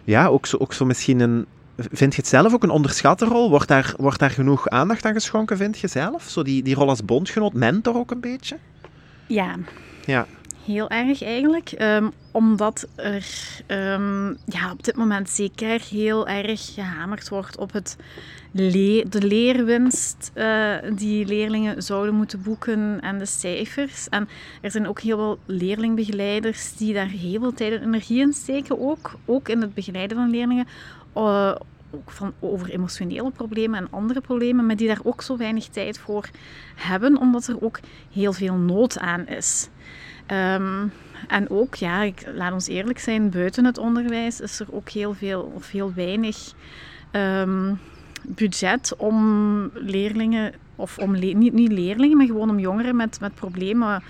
ja, ook zo, ook zo misschien een... Vind je het zelf ook een onderschatte rol? Wordt daar, wordt daar genoeg aandacht aan geschonken, vind je zelf? Zo die, die rol als bondgenoot, mentor ook een beetje? Ja. Ja. Heel erg eigenlijk. Ehm, omdat er ehm, ja, op dit moment zeker heel erg gehamerd wordt op het de leerwinst eh, die leerlingen zouden moeten boeken en de cijfers. En er zijn ook heel veel leerlingbegeleiders die daar heel veel tijd en energie in steken, ook, ook in het begeleiden van leerlingen. eh, ook van, over emotionele problemen en andere problemen, maar die daar ook zo weinig tijd voor hebben, omdat er ook heel veel nood aan is. Ehm, en ook, ja, ik, laat ons eerlijk zijn, buiten het onderwijs is er ook heel veel of heel weinig ehm, budget om leerlingen, of om le- niet, niet leerlingen, maar gewoon om jongeren met, met problemen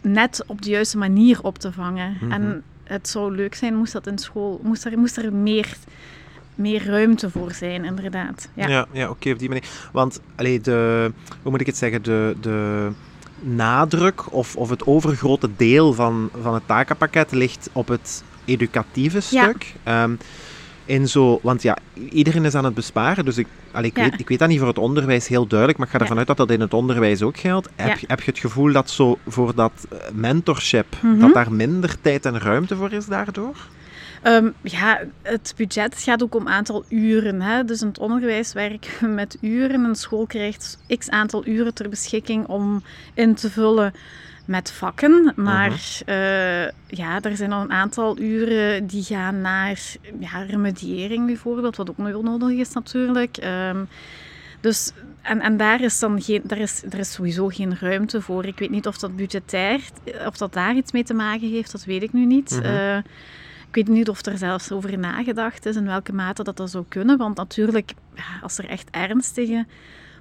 net op de juiste manier op te vangen. Mhm. En het zou leuk zijn moest dat in school, moest er, moest er meer, meer ruimte voor zijn, inderdaad. Ja. Ja, ja, oké, op die manier. Want, allee, de, hoe moet ik het zeggen, de, de nadruk of, of het overgrote deel van, van het takenpakket ligt op het educatieve Ja. stuk. Ehm, in zo, want ja, iedereen is aan het besparen, dus ik, allee, ik, Ja. weet, ik weet dat niet voor het onderwijs heel duidelijk, maar ik ga Ja. ervan uit dat dat in het onderwijs ook geldt. Heb, Ja. heb je het gevoel dat zo voor dat eh, mentorship, Mhm. dat daar minder tijd en ruimte voor is daardoor? Ehm, ja, het budget gaat ook om aantal uren. Hè? Dus in het onderwijs werken we met uren. Een school krijgt x aantal uren ter beschikking om in te vullen met vakken. Maar eh, ja, er zijn al een aantal uren die gaan naar ja, remediëring bijvoorbeeld, wat ook nog wel nodig is natuurlijk. Ehm, dus, en, en daar is dan geen, daar is, er is sowieso geen ruimte voor. Ik weet niet of dat budgetair, of dat daar iets mee te maken heeft, dat weet ik nu niet. Mhm. Eh, ik weet niet of er zelfs over nagedacht is in welke mate dat, dat zou kunnen. Want natuurlijk, als er echt ernstige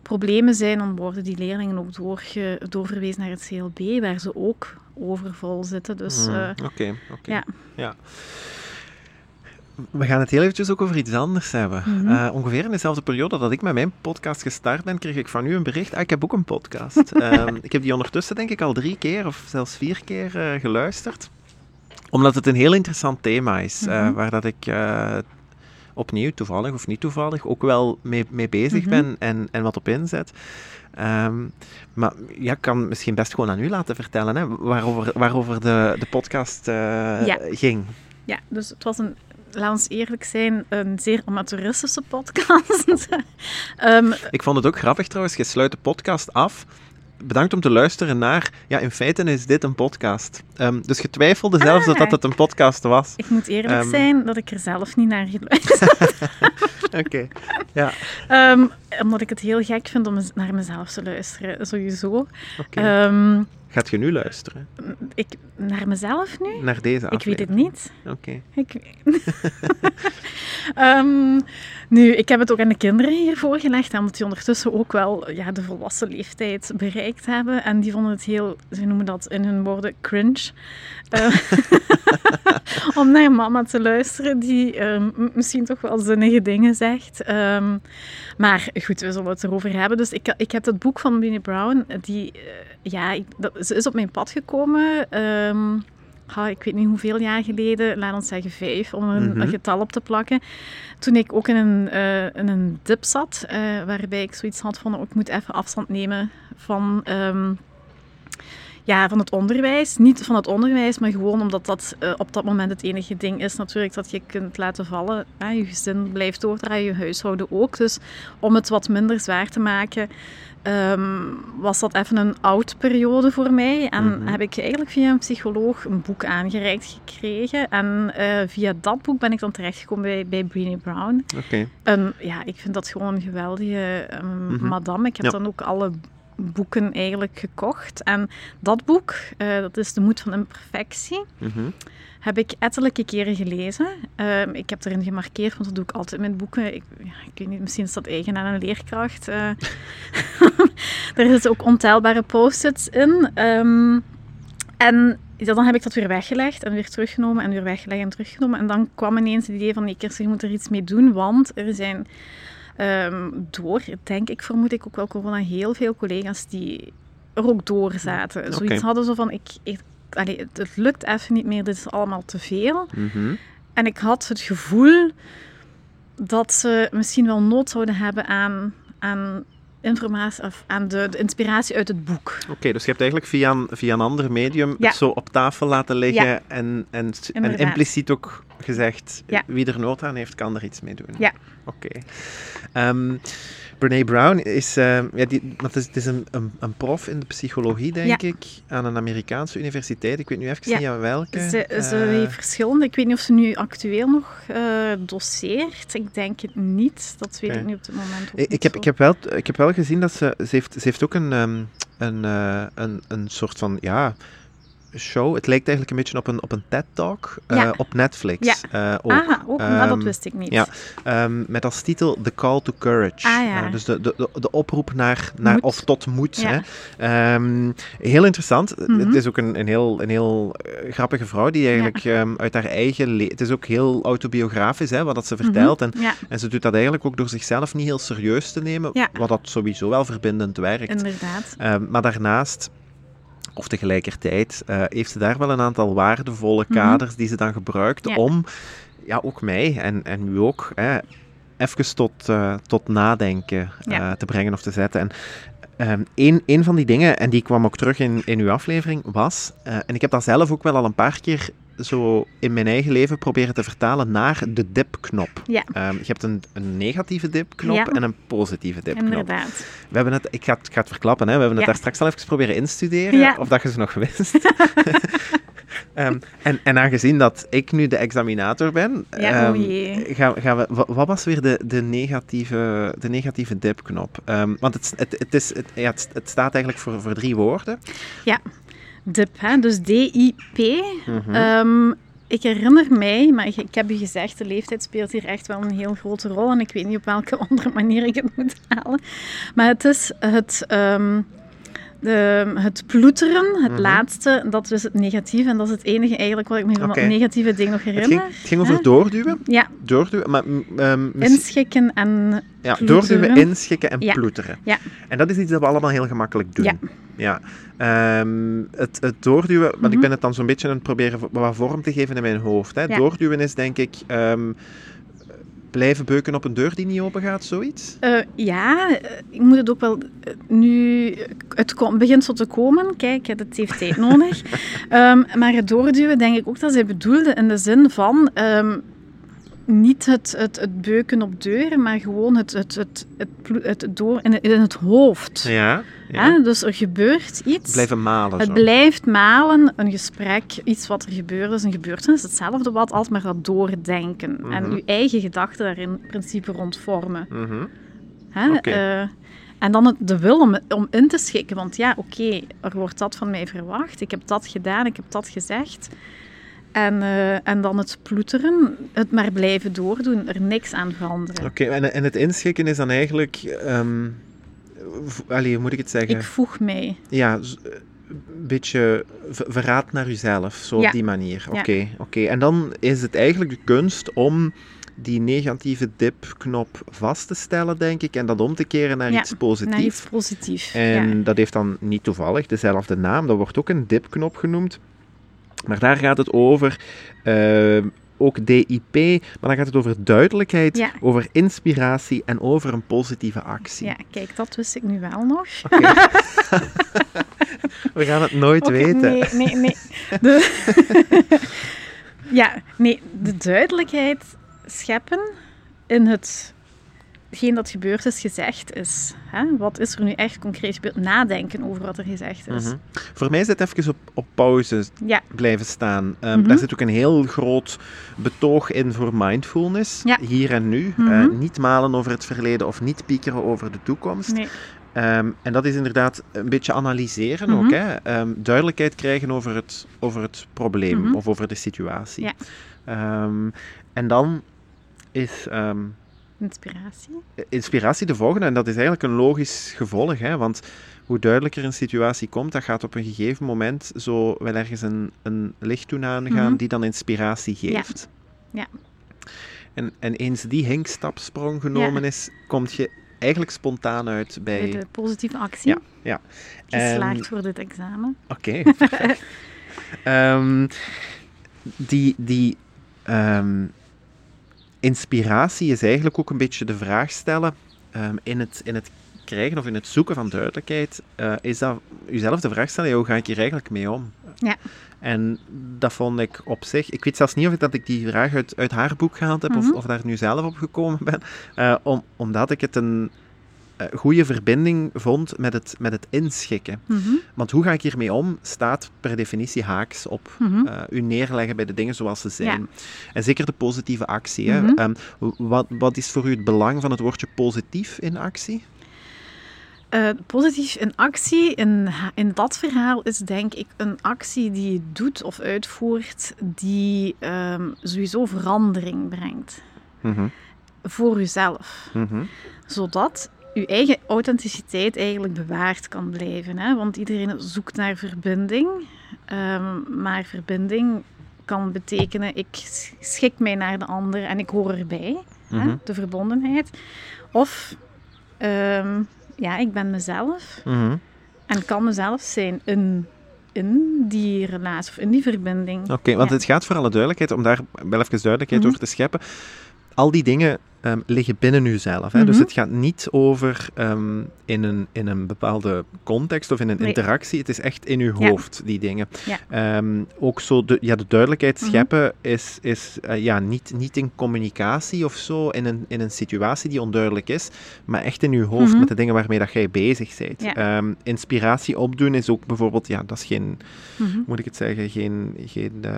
problemen zijn, dan worden die leerlingen ook doorge, doorverwezen naar het CLB, waar ze ook overvol zitten. Dus Hmm, eh, Oké, oké. ja. ja. We gaan het heel eventjes ook over iets anders hebben. Mhm. Eh, ongeveer in dezelfde periode dat ik met mijn podcast gestart ben, kreeg ik van u een bericht. Ah, ik heb ook een podcast. (laughs) Ehm, ik heb die ondertussen denk ik al drie keer of zelfs vier keer eh, geluisterd. Omdat het een heel interessant thema is. eh, Mhm. waar dat ik eh, opnieuw, toevallig of niet toevallig, ook wel mee, mee bezig Mhm. ben en, en wat op inzet. Ehm, maar ja, ik kan misschien best gewoon aan u laten vertellen hè, waarover, waarover de, de podcast eh, Ja. ging. ja, dus het was een, laat ons eerlijk zijn, een zeer amateuristische podcast. (laughs) Ehm, Ik vond het ook grappig trouwens, je sluit de podcast af bedankt om te luisteren naar... Ja, in feite is dit een podcast. Ehm, dus je twijfelde zelfs Ah. dat het een podcast was. Ik moet eerlijk Ehm. zijn dat ik er zelf niet naar geluisterd (laughs) Oké. Ja, Ehm, omdat ik het heel gek vind om naar mezelf te luisteren, sowieso. oké. Ehm, Gaat je nu luisteren? ik, naar mezelf nu? Naar deze Ik weet het aflevering? niet. Oké. Ik... (laughs) Ehm, nu, ik heb het ook aan de kinderen hier voorgelegd, omdat die ondertussen ook wel ja, de volwassen leeftijd bereikt hebben. En die vonden het heel, ze noemen dat in hun woorden, cringe. Eh, (laughs) om naar mama te luisteren, die ehm, misschien toch wel zinnige dingen zegt. Ehm, maar goed, we zullen het erover hebben. Dus ik, ik heb dat boek van Brené Brown, die, eh, ja, ik, dat, ze is op mijn pad gekomen. ehm, ah, ik weet niet hoeveel jaar geleden, laat ons zeggen vijf, om een, Mhm. een getal op te plakken. Toen ik ook in een, eh, in een dip zat, eh, waarbij ik zoiets had van, oh, ik moet even afstand nemen van... ehm, ja, van het onderwijs. Niet van het onderwijs, maar gewoon omdat dat eh, op dat moment het enige ding is natuurlijk dat je kunt laten vallen. Je gezin blijft doordraaien, je huishouden ook. Dus om het wat minder zwaar te maken, ehm, was dat even een oud periode voor mij. En Mhm. heb ik eigenlijk via een psycholoog een boek aangereikt gekregen. En eh, via dat boek ben ik dan terechtgekomen bij, bij Brené Brown. Oké. Ja, ik vind dat gewoon een geweldige Mhm. madame. Ik heb Ja. dan ook alle boeken eigenlijk gekocht. En dat boek, eh, dat is De Moed van Imperfectie, Mhm. heb ik ettelijke keren gelezen. Ehm, ik heb erin gemarkeerd, want dat doe ik altijd met boeken. Ik, ja, ik weet niet, misschien is dat eigen aan een leerkracht. eh. (laughs) er zitten ook ontelbare post-its in. Ehm, en dan heb ik dat weer weggelegd en weer teruggenomen en weer weggelegd en teruggenomen. En dan kwam ineens het idee van, nee, Kirsten, je moet er iets mee doen, want er zijn ehm, door, denk ik, vermoed ik ook wel corona, heel veel collega's die er ook door zaten. Zoiets hadden zo van, ik, ik, allee, het, het lukt even niet meer, dit is allemaal te veel. Mhm. En ik had het gevoel dat ze misschien wel nood zouden hebben aan, aan informatie, of aan de, de inspiratie uit het boek. Oké, dus je hebt eigenlijk via een, via een ander medium Ja. het zo op tafel laten liggen Ja. en, en, en impliciet ook gezegd, Ja. wie er nood aan heeft, kan er iets mee doen. Ja. Oké. Ehm, Brene Brown is, ehm, ja, die, dat is, het is een, een, een prof in de psychologie, denk Ja. ik, aan een Amerikaanse universiteit. Ik weet nu even Ja. niet aan welke. Ze, ze Eh, heeft verschillende. Ik weet niet of ze nu actueel nog eh, doseert. Ik denk het niet. Dat weet ik nu op dit moment ook Ik, ik, heb, zo. ik, heb wel, ik heb wel gezien dat ze... Ze heeft, ze heeft ook een, ehm, een, eh, een, een soort van... Ja, show. Het lijkt eigenlijk een beetje op een, op een TED-talk eh, op Netflix. Ja. eh, ook. Ah, ook, maar dat Ehm, wist ik niet. ja. Ehm, met als titel The Call to Courage. Ah, ja. Eh, dus de, de, de, de oproep naar, naar Moed. of tot moed. Ja. Hè. Ehm, heel interessant. Mhm. Het is ook een, een heel, een heel grappige vrouw die eigenlijk uit haar eigen... Het is ook heel autobiografisch, hè, wat dat ze vertelt. En, en ze doet dat eigenlijk ook door zichzelf niet heel serieus te nemen, Ja. wat dat sowieso wel verbindend werkt. inderdaad. Maar daarnaast, of tegelijkertijd, eh, heeft ze daar wel een aantal waardevolle Mhm. kaders die ze dan gebruikt Ja. om, ja, ook mij en, en u ook, hè, even tot, eh, tot nadenken eh, Ja. te brengen of te zetten. En ehm, een, een van die dingen, en die kwam ook terug in, in uw aflevering, was, en ik heb dat zelf ook wel al een paar keer zo in mijn eigen leven proberen te vertalen naar de dipknop. Ja. Ehm, je hebt een, een negatieve dipknop Ja. en een positieve dipknop. Inderdaad. We hebben het, ik ga het, ik ga het verklappen, hè. we hebben het Ja. daar straks al even proberen instuderen, Ja. of dat je ze nog wist. (laughs) Ehm, en, en aangezien dat ik nu de examinator ben, Ja, ehm, oh gaan, gaan we, wa- wat was weer de, de, negatieve, de negatieve dipknop? Want het, het, het, is, het, ja, het, het staat eigenlijk voor, voor drie woorden. DIP, hè? dus D-I-P. Mhm. Ehm, ik herinner mij, maar ik, ik heb u gezegd, de leeftijd speelt hier echt wel een heel grote rol. En ik weet niet op welke (laughs) andere manier ik het moet halen. Maar het is het, ehm, de, het ploeteren, het Mhm. laatste, dat is het negatieve. En dat is het enige eigenlijk wat ik me van dat negatieve ding nog het, herinner. ging, het ging over doorduwen. Ja, doorduwen maar, mm, ehm, inschikken en... ja, ploeteren. doorduwen, inschikken en Ja. ploeteren. Ja. En dat is iets dat we allemaal heel gemakkelijk doen. Ja. Ja. Ehm, het, het doorduwen, want ik Mhm. ben het dan zo'n beetje aan het proberen wat vorm te geven in mijn hoofd. Hè. Ja. Doorduwen is denk ik ehm, blijven beuken op een deur die niet open gaat, zoiets. Eh, ja, eh, ik moet het ook wel eh, nu. Het kom- begint zo te komen. Kijk, het heeft tijd nodig. (laughs) Ehm, maar het doorduwen, denk ik ook dat zij bedoelde in de zin van. Niet het, het, het beuken op deuren, maar gewoon het, het, het, het, het door in het, in het hoofd. Ja. Ja. Hè? Dus er gebeurt iets. Blijven malen. Het zo. blijft malen, een gesprek, iets wat er gebeurd is, een gebeurtenis, hetzelfde wat als maar dat doordenken. En Mhm. je eigen gedachten daarin in principe rondvormen. Mhm. Hè? Oké. Eh, en dan het, de wil om, om in te schikken. Want ja, oké, er wordt dat van mij verwacht. Ik heb dat gedaan, ik heb dat gezegd. En, eh, en dan het ploeteren, het maar blijven doordoen, er niks aan veranderen. Oké, en, en het inschikken is dan eigenlijk... allee, hoe moet ik het zeggen? Ik voeg mij. Ja, eh, een beetje verraad naar jezelf, zo Ja. op die manier. Ja. Oké, oké. En dan is het eigenlijk de kunst om die negatieve dipknop vast te stellen, denk ik, en dat om te keren naar Ja, iets positiefs. Naar iets positiefs. En dat heeft dan niet toevallig dezelfde naam, dat wordt ook een dipknop genoemd. Maar daar gaat het over, eh, ook DIP, maar dan gaat het over duidelijkheid, Ja. over inspiratie en over een positieve actie. ja, kijk, dat wist ik nu wel nog. (laughs) We gaan het nooit weten. Nee, nee, nee. De, (laughs) ja, nee, de duidelijkheid scheppen in het, hetgeen dat gebeurd is, gezegd is. Hè? Wat is er nu echt concreet gebeurd? Nadenken over wat er gezegd is. Mhm. Voor mij is het even op, op pauze Ja, blijven staan. Ehm, Mhm. Daar zit ook een heel groot betoog in voor mindfulness, Ja. hier en nu. Mhm. Eh, niet malen over het verleden of niet piekeren over de toekomst. nee. Ehm, en dat is inderdaad een beetje analyseren ook. Hè? Ehm, duidelijkheid krijgen over het, over het probleem of over de situatie. Ja. En dan is Inspiratie. inspiratie de volgende. En dat is eigenlijk een logisch gevolg. Hè? Want hoe duidelijker een situatie komt, dat gaat op een gegeven moment zo wel ergens een, een lichttoen aangaan Mhm. die dan inspiratie geeft. Ja. En, en eens die hinkstapsprong genomen is, kom je eigenlijk spontaan uit bij... Bij de positieve actie. Ja, ja. Geslaagd voor dit examen. Oké, perfect. (laughs) Ehm, die die ehm, inspiratie is eigenlijk ook een beetje de vraag stellen ehm, in, het, in het krijgen of in het zoeken van duidelijkheid. eh, is dat jezelf de vraag stellen, hoe ga ik hier eigenlijk mee om? Ja. En dat vond ik op zich... Ik weet zelfs niet of ik, dat ik die vraag uit, uit haar boek gehaald heb Mhm. of, of daar nu zelf op gekomen ben. eh, om, omdat ik het een goede verbinding vond met het, met het inschikken. Mhm, Want hoe ga ik hiermee om, staat per definitie haaks op mhm. eh, u neerleggen bij de dingen zoals ze zijn. En zeker de positieve actie. Hè. Mhm. Ehm, wat, wat is voor u het belang van het woordje positief in actie? Eh, positief in actie, in, in dat verhaal, is denk ik een actie die je doet of uitvoert, die ehm, sowieso verandering brengt voor jezelf. mhm, Zodat je eigen authenticiteit eigenlijk bewaard kan blijven. Hè? Want iedereen zoekt naar verbinding, ehm, maar verbinding kan betekenen ik schik mij naar de ander en ik hoor erbij, mhm. hè? de verbondenheid. Of ehm, ja, ik ben mezelf. mhm. En kan mezelf zijn in, in die relatie of in die verbinding. Oké, want Ja. het gaat voor alle duidelijkheid, om daar wel even duidelijkheid Mhm. over te scheppen. Al die dingen ehm, liggen binnen uzelf. Hè? Dus Mhm. het gaat niet over ehm, in, een, in een bepaalde context of in een Nee. interactie. Het is echt in uw Ja. hoofd, die dingen. Ja. Ehm, ook zo, de, ja, de duidelijkheid Mhm. scheppen is, is eh, ja, niet, niet in communicatie of zo, in een, in een situatie die onduidelijk is, maar echt in uw hoofd Mhm. met de dingen waarmee dat jij bezig bent. Ja. Inspiratie opdoen is ook bijvoorbeeld, ja, dat is geen Mhm. moet ik het zeggen, geen, geen eh,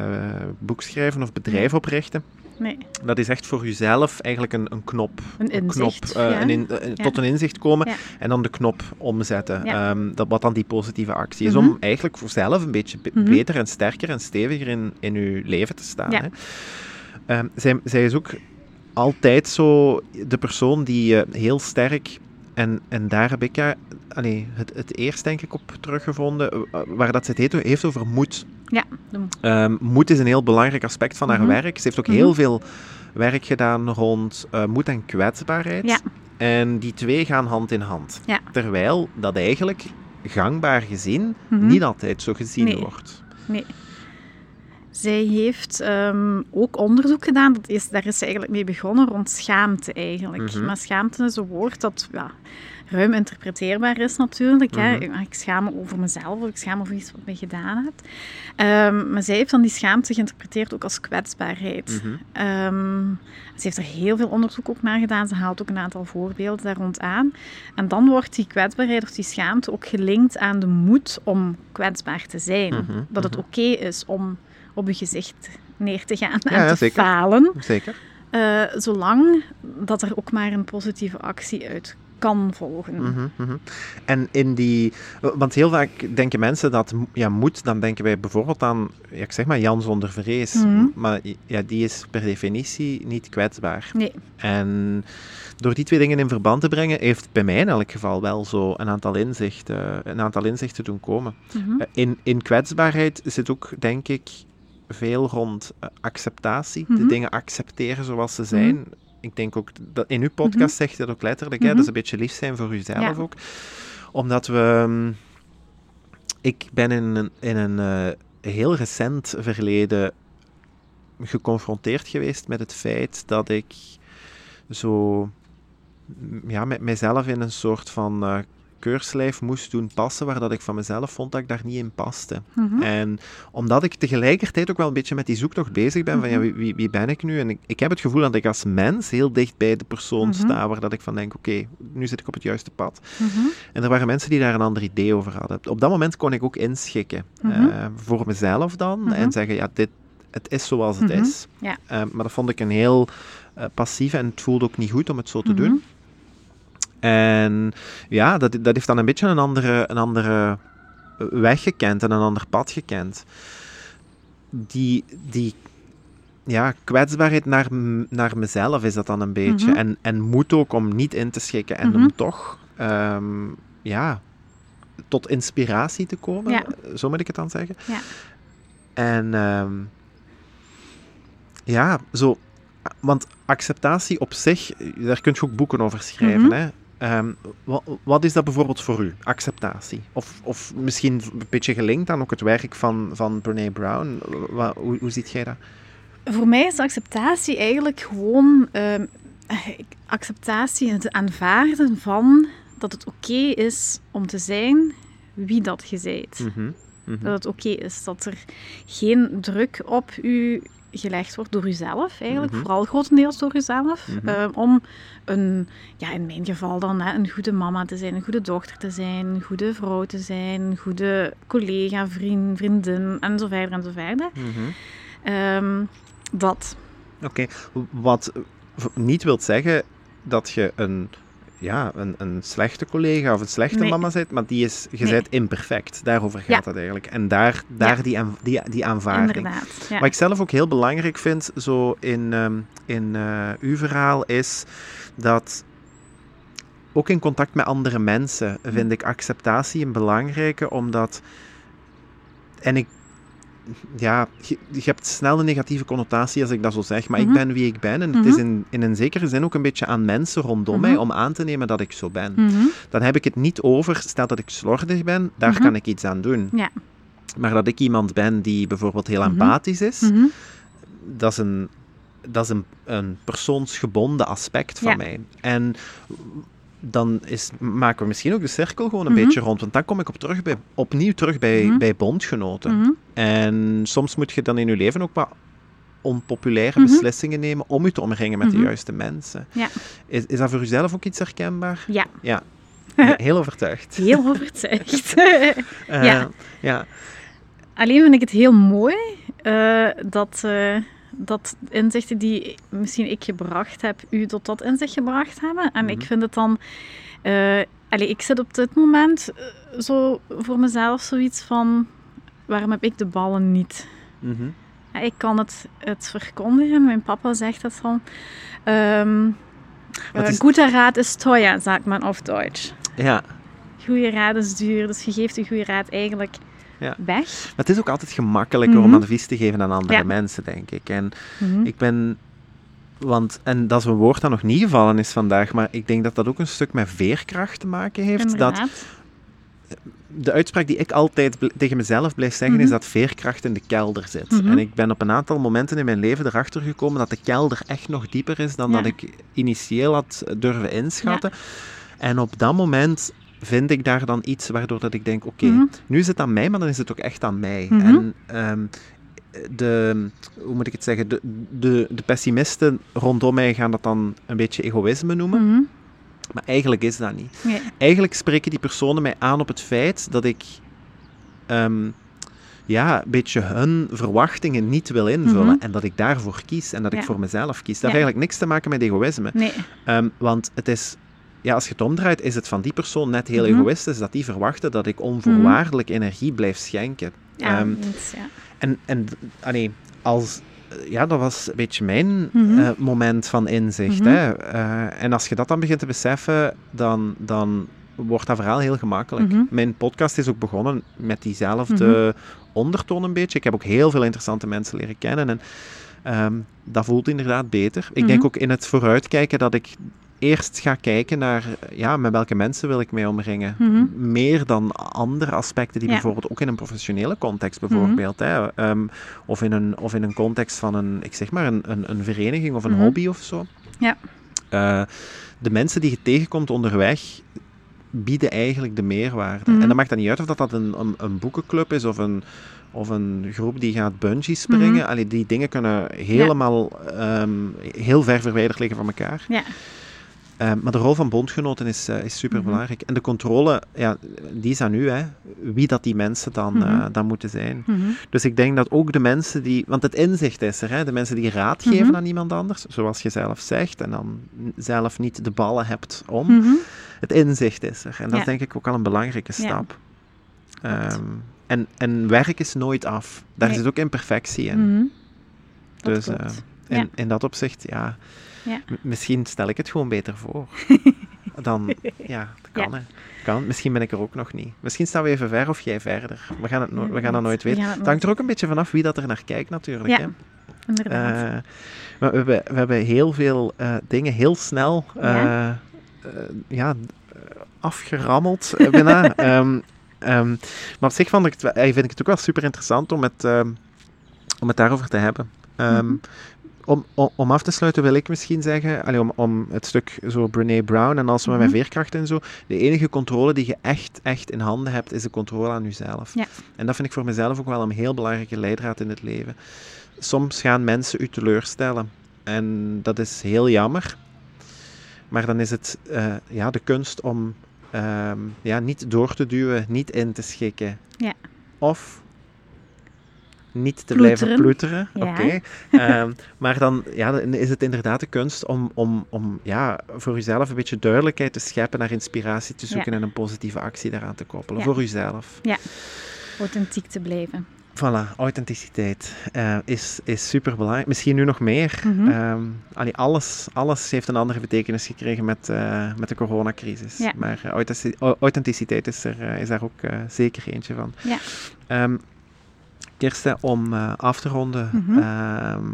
boek schrijven of bedrijf oprichten. Nee. Dat is echt voor jezelf eigenlijk een, een knop. Een inzicht, knop eh, ja. een in- eh, Ja. Tot een inzicht komen Ja. en dan de knop omzetten. Ehm, dat, wat dan die positieve actie is. Mhm. Om eigenlijk voor zelf een beetje be- Mhm. beter en sterker en steviger in, in je leven te staan. Ja. Hè. Ehm, zij, zij is ook altijd zo de persoon die eh, heel sterk. En, en daar heb ik haar, allee, het, het eerst denk ik op teruggevonden, waar dat ze het heeft, heeft over moed. Ja. Ehm, moed is een heel belangrijk aspect van haar Mhm. werk. Ze heeft ook heel veel werk gedaan rond eh, moed en kwetsbaarheid. Ja. En die twee gaan hand in hand. Ja. Terwijl dat eigenlijk gangbaar gezien Mhm. niet altijd zo gezien Nee. wordt. Nee. Zij heeft ehm, ook onderzoek gedaan. Dat is, daar is ze eigenlijk mee begonnen rond schaamte eigenlijk. Mhm. Maar schaamte is een woord dat ja, ruim interpreteerbaar is natuurlijk. hè. Mhm. Ik schaam me over mezelf of ik schaam me over iets wat mij gedaan hebt. Ehm, maar zij heeft dan die schaamte geïnterpreteerd ook als kwetsbaarheid. Mhm. Ehm, ze heeft er heel veel onderzoek ook naar gedaan. Ze haalt ook een aantal voorbeelden daar rond aan. En dan wordt die kwetsbaarheid of die schaamte ook gelinkt aan de moed om kwetsbaar te zijn. Mhm, Dat het oké is om op je gezicht neer te gaan en Ja, ja, te zeker. falen. Zeker. eh, zolang dat er ook maar een positieve actie uit kan volgen. Mhm, mhm. En in die... Want heel vaak denken mensen dat ja, moed, dan denken wij bijvoorbeeld aan, ja, ik zeg maar, Jan zonder vrees. Mhm. Maar ja, die is per definitie niet kwetsbaar. Nee. En door die twee dingen in verband te brengen, heeft bij mij in elk geval wel zo een aantal inzichten, een aantal inzichten doen komen. Eh, In, in kwetsbaarheid zit ook, denk ik, veel rond eh, acceptatie. De dingen accepteren zoals ze zijn. Ik denk ook, dat in uw podcast zegt je dat ook letterlijk, hè, Mhm. dat is een beetje lief zijn voor uzelf Ja. ook. Omdat we... mm, Ik ben in een, in een eh, heel recent verleden geconfronteerd geweest met het feit dat ik zo ja, met mezelf in een soort van eh, keurslijf moest doen passen, waar dat ik van mezelf vond dat ik daar niet in paste. Mhm. En omdat ik tegelijkertijd ook wel een beetje met die zoektocht bezig ben, van ja, Mhm. wie, wie, ben ik nu? En ik, ik heb het gevoel dat ik als mens heel dicht bij de persoon Mhm. sta, waar dat ik van denk, oké, nu zit ik op het juiste pad. En er waren mensen die daar een ander idee over hadden. Op dat moment kon ik ook inschikken, eh, voor mezelf dan, en zeggen, ja, dit, het is zoals het is. Ja. Eh, maar dat vond ik een heel eh, passief en het voelde ook niet goed om het zo te doen. En ja, dat, dat heeft dan een beetje een andere, een andere weg gekend en een ander pad gekend. Die, die ja, kwetsbaarheid naar, naar mezelf is dat dan een beetje. Mhm. en, en moed ook om niet in te schikken en Mhm. om toch ehm, ja, tot inspiratie te komen. Ja. Zo moet ik het dan zeggen. Ja. En ehm, ja, zo. Want acceptatie op zich, daar kun je ook boeken over schrijven. Mhm. hè? Ehm, wat, wat is dat bijvoorbeeld voor u, acceptatie? Of, of misschien een beetje gelinkt aan ook het werk van, van Brene Brown. Wa- hoe, hoe ziet jij dat? Voor mij is acceptatie eigenlijk gewoon ehm, acceptatie, het aanvaarden van dat het oké is om te zijn wie dat je zijt. Mhm, mhm. Dat het oké is, dat er geen druk op u gelegd wordt door uzelf, eigenlijk, Mhm. vooral grotendeels door uzelf, Mhm. eh, om een, ja, in mijn geval dan, hè, een goede mama te zijn, een goede dochter te zijn, een goede vrouw te zijn, een goede collega, vriend, vriendin, en zo verder en zo verder. Mhm. Ehm, dat. Oké, wat niet wil zeggen dat je een, ja, een, een slechte collega of een slechte Nee. mama bent, maar die is, je Nee. bent imperfect. Daarover gaat Ja. het eigenlijk. En daar, daar Ja. die, aan- die, die aanvaarding. Inderdaad. Ja. Wat ik zelf ook heel belangrijk vind, zo in, ehm, in eh, uw verhaal, is dat ook in contact met andere mensen vind ik acceptatie een belangrijke, omdat. En ik. Ja, je, je hebt snel een negatieve connotatie als ik dat zo zeg, maar Mhm. ik ben wie ik ben. En het Mhm. is in, in een zekere zin ook een beetje aan mensen rondom Mhm. mij om aan te nemen dat ik zo ben. Mhm. Dan heb ik het niet over, stel dat ik slordig ben, daar Mhm. kan ik iets aan doen. Ja. Maar dat ik iemand ben die bijvoorbeeld heel Mhm. empathisch is, Mhm. dat is een, dat is een, een persoonsgebonden aspect van Ja. mij. En dan is, maken we misschien ook de cirkel gewoon een Mhm. beetje rond. Want dan kom ik op terug bij, opnieuw terug bij, Mhm. bij bondgenoten. Mhm. En soms moet je dan in je leven ook wat onpopulaire beslissingen nemen om je te omringen met de juiste mensen. Ja. Is, is dat voor uzelf ook iets herkenbaar? Ja. Ja. (laughs) He- Heel overtuigd. Heel (laughs) overtuigd. (laughs) Eh, ja. ja. Alleen vind ik het heel mooi eh, dat, eh, dat inzichten die misschien ik gebracht heb, u tot dat inzicht gebracht hebben. En Mhm. ik vind het dan... allee, ik zit op dit moment eh, zo voor mezelf zoiets van... Waarom heb ik de ballen niet? Mhm. Ja, ik kan het, het verkondigen. Mijn papa zegt dat van... eh, is- Raad is teuer, sagt man auf Deutsch. ja. Goede raad is duur, dus je geeft de goede raad eigenlijk Ja. weg. Maar het is ook altijd gemakkelijker om Mhm. advies te geven aan andere Ja. mensen, denk ik. En Mhm. ik ben... Want, en dat is een woord dat nog niet gevallen is vandaag, maar ik denk dat dat ook een stuk met veerkracht te maken heeft. Dat de uitspraak die ik altijd tegen mezelf blijf zeggen, Mhm. is dat veerkracht in de kelder zit. Mhm. En ik ben op een aantal momenten in mijn leven erachter gekomen dat de kelder echt nog dieper is dan Ja. dat ik initieel had durven inschatten. En op dat moment vind ik daar dan iets waardoor dat ik denk, oké, Mhm. nu is het aan mij, maar dan is het ook echt aan mij. Mhm. En ehm, de, hoe moet ik het zeggen, de, de, de pessimisten rondom mij gaan dat dan een beetje egoïsme noemen. Mhm. Maar eigenlijk is dat niet. Nee. Eigenlijk spreken die personen mij aan op het feit dat ik ehm, ja, een beetje hun verwachtingen niet wil invullen. En dat ik daarvoor kies en dat ik voor mezelf kies. Dat Ja. heeft eigenlijk niks te maken met egoïsme. nee. Ehm, want het is, ja, als je het omdraait, is het van die persoon net heel Mhm. egoïstisch dat die verwachten dat ik onvoorwaardelijk energie blijf schenken. Ja, ja. en, en allee, als, eh, ja, dat was een beetje mijn Mhm. eh, moment van inzicht. Mhm. Hè? Eh, en als je dat dan begint te beseffen, dan, dan wordt dat verhaal heel gemakkelijk. Mijn podcast is ook begonnen met diezelfde ondertoon een beetje. Ik heb ook heel veel interessante mensen leren kennen en ehm, dat voelt inderdaad beter. Ik denk ook in het vooruitkijken dat ik eerst ga kijken naar ja, met welke mensen wil ik mee omringen. Mhm. Meer dan andere aspecten die Ja. Mhm. bijvoorbeeld ook in een professionele context bijvoorbeeld, hè, ehm, of, in een, of in een context van een, ik zeg maar, een, een, een vereniging of een Mhm. hobby of zo. Ja. Eh, de mensen die je tegenkomt onderweg bieden eigenlijk de meerwaarde. Mhm. En dan maakt dat niet uit of dat, dat een, een, een boekenclub is of een, of een groep die gaat bungee springen. Mhm. Allee, die dingen kunnen helemaal ehm, heel ver verwijderd liggen van elkaar. Ja. Ehm, maar de rol van bondgenoten is, eh, is super belangrijk. En de controle, ja, die is aan u, hè. Wie dat die mensen dan, Mhm. eh, dan moeten zijn. Mhm. Dus ik denk dat ook de mensen die... Want het inzicht is er, hè. De mensen die raad geven Mhm. aan iemand anders, zoals je zelf zegt, en dan zelf niet de ballen hebt om. Mhm. Het inzicht is er. En dat Ja. is denk ik ook al een belangrijke stap. Ehm, en, en werk is nooit af. Daar Nee. zit ook imperfectie in. Mhm. Dus, eh, in, Ja. in dat opzicht, ja, Ja. misschien stel ik het gewoon beter voor. (laughs) Dan, ja, dat kan, Ja. hè. Kan. Misschien ben ik er ook nog niet. Misschien staan we even ver of jij verder. We gaan, het no- we gaan dat nooit We weten. het hangt er ook een beetje vanaf wie dat er naar kijkt, natuurlijk. Ja, Hè. Inderdaad. Eh, maar we, hebben, we hebben heel veel eh, dingen heel snel eh, Ja. eh, ja, eh, afgerammeld eh, bijna. (laughs) Ehm, ehm, maar op zich vond ik het, eh, vind ik het ook wel super interessant om het, ehm, om het daarover te hebben. Mhm. Om, om, om af te sluiten wil ik misschien zeggen, allee, om, om het stuk zo Brene Brown en als we Mhm. met veerkracht en zo, de enige controle die je echt, echt in handen hebt, is de controle aan jezelf. Ja. En dat vind ik voor mezelf ook wel een heel belangrijke leidraad in het leven. Soms gaan mensen u teleurstellen en dat is heel jammer. Maar dan is het eh, ja, de kunst om ehm, ja, niet door te duwen, niet in te schikken. Ja. Of niet te blijven Ploeteren. Ja. Oké. Ehm, maar dan, ja, dan is het inderdaad de kunst om, om, om ja, voor uzelf een beetje duidelijkheid te scheppen, naar inspiratie te zoeken Ja. en een positieve actie daaraan te koppelen. Ja. Voor uzelf. Authentiek te blijven. Voilà, authenticiteit eh, is, is super belangrijk. Misschien nu nog meer. Ehm, allee, alles, alles heeft een andere betekenis gekregen met, eh, met de coronacrisis. Ja. Maar eh, authentici- au- authenticiteit is, er, is daar ook zeker eentje van. Ja. Ehm, Kirsten, om eh, af te ronden, Mhm. ehm,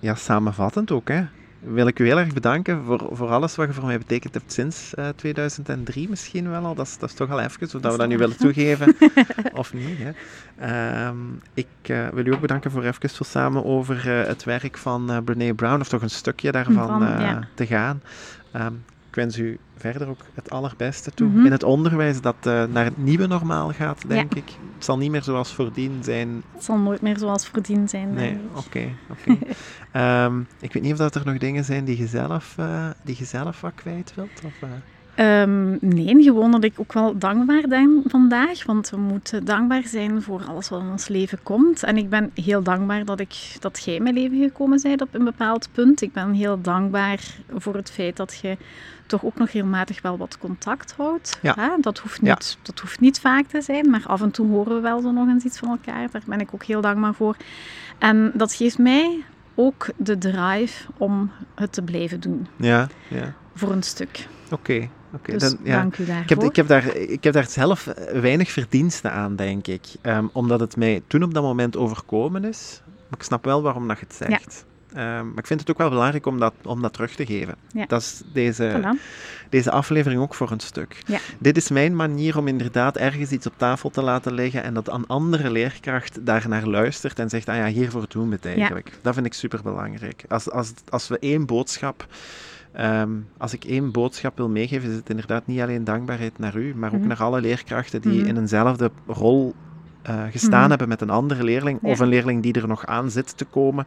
ja, samenvattend ook, hè, wil ik u heel erg bedanken voor, voor alles wat je voor mij betekend hebt sinds eh, 2003 misschien wel al. Dat is, dat is toch al even, zodat we dat nu willen toegeven. (laughs) of niet, hè. Ehm, ik eh, wil u ook bedanken voor even zo samen over eh, het werk van eh Brene Brown, of toch een stukje daarvan Van, eh, ja. te gaan. Ehm, wens u verder ook het allerbeste toe. Mhm. In het onderwijs dat eh, naar het nieuwe normaal gaat, Ja. denk ik. Het zal niet meer zoals voordien zijn. Het zal nooit meer zoals voordien zijn. Nee, oké. (laughs) Ehm, ik weet niet of dat er nog dingen zijn die je zelf, eh, die je zelf wat kwijt wilt. Of, eh? Ehm, nee, gewoon dat ik ook wel dankbaar ben vandaag. Want we moeten dankbaar zijn voor alles wat in ons leven komt. En ik ben heel dankbaar dat, ik, dat jij in mijn leven gekomen bent op een bepaald punt. Ik ben heel dankbaar voor het feit dat je toch ook nog regelmatig wel wat contact houdt. Ja. Hè? Dat, hoeft Ja. niet, dat hoeft niet vaak te zijn, maar af en toe horen we wel zo nog eens iets van elkaar. Daar ben ik ook heel dankbaar voor. En dat geeft mij ook de drive om het te blijven doen. Ja, ja. Voor een stuk. Oké. oké. Dus Dan- ja. dank u daarvoor. Ik heb, ik, heb daar, ik heb daar zelf eh, weinig verdiensten aan, denk ik. Ehm, omdat het mij toen op dat moment overkomen is. Maar ik snap wel waarom dat je het zegt. Ehm, maar ik vind het ook wel belangrijk om dat, om dat terug te geven. Ja. Dat is deze, Voilà. deze aflevering ook voor een stuk. Ja. Dit is mijn manier om inderdaad ergens iets op tafel te laten liggen en dat een andere leerkracht daarnaar luistert en zegt, ah ja, hiervoor doen we het eigenlijk. Dat vind ik super belangrijk. Als, als, als we één boodschap, ehm, als ik één boodschap wil meegeven, is het inderdaad niet alleen dankbaarheid naar u, maar ook Mhm. naar alle leerkrachten die Mhm. in eenzelfde rol eh, gestaan Mhm. hebben met een andere leerling, of een leerling die er nog aan zit te komen,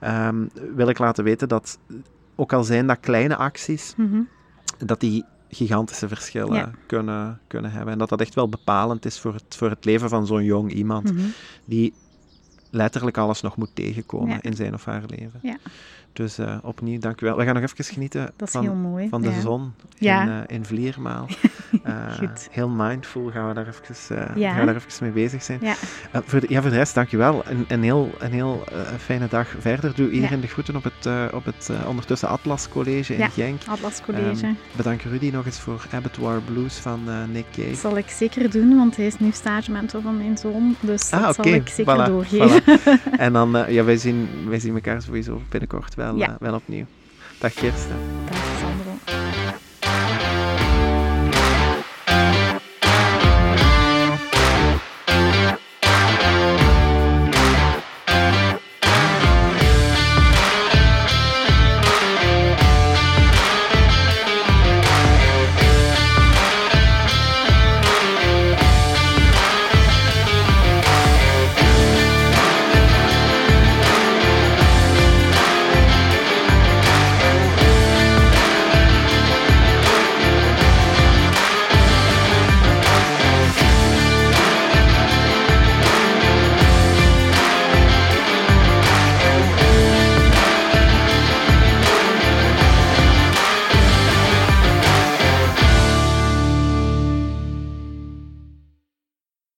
ehm, wil ik laten weten dat, ook al zijn dat kleine acties, Mhm. dat die gigantische verschillen Ja. kunnen, kunnen hebben. En dat dat echt wel bepalend is voor het, voor het leven van zo'n jong iemand, Mhm. die letterlijk alles nog moet tegenkomen Ja. in zijn of haar leven. Ja. Dus eh, opnieuw, dank u wel. We gaan nog even genieten van, van de ja. zon Ja. in, eh, in Vliermaal. (laughs) Eh, heel mindful gaan we daar even, Ja. gaan we daar even mee bezig zijn. Ja. Voor, de, ja, voor de rest, dank u wel. Een, een heel, een heel fijne dag verder. Doe iedereen de groeten op het, op het ondertussen Atlas College in Ja. Genk. Atlas College. Ehm, bedank Rudy nog eens voor Abattoir Blues van Nick Cave. Dat zal ik zeker doen, want hij is nu stage mentor van mijn zoon. Dus Ah, dat zal ik zeker Voilà, doorgeven. voilà. (laughs) En dan, ja, wij zien, wij zien elkaar sowieso binnenkort wel, wel, ja. Eh, wel opnieuw. Dag Kirsten. Dag Sandro.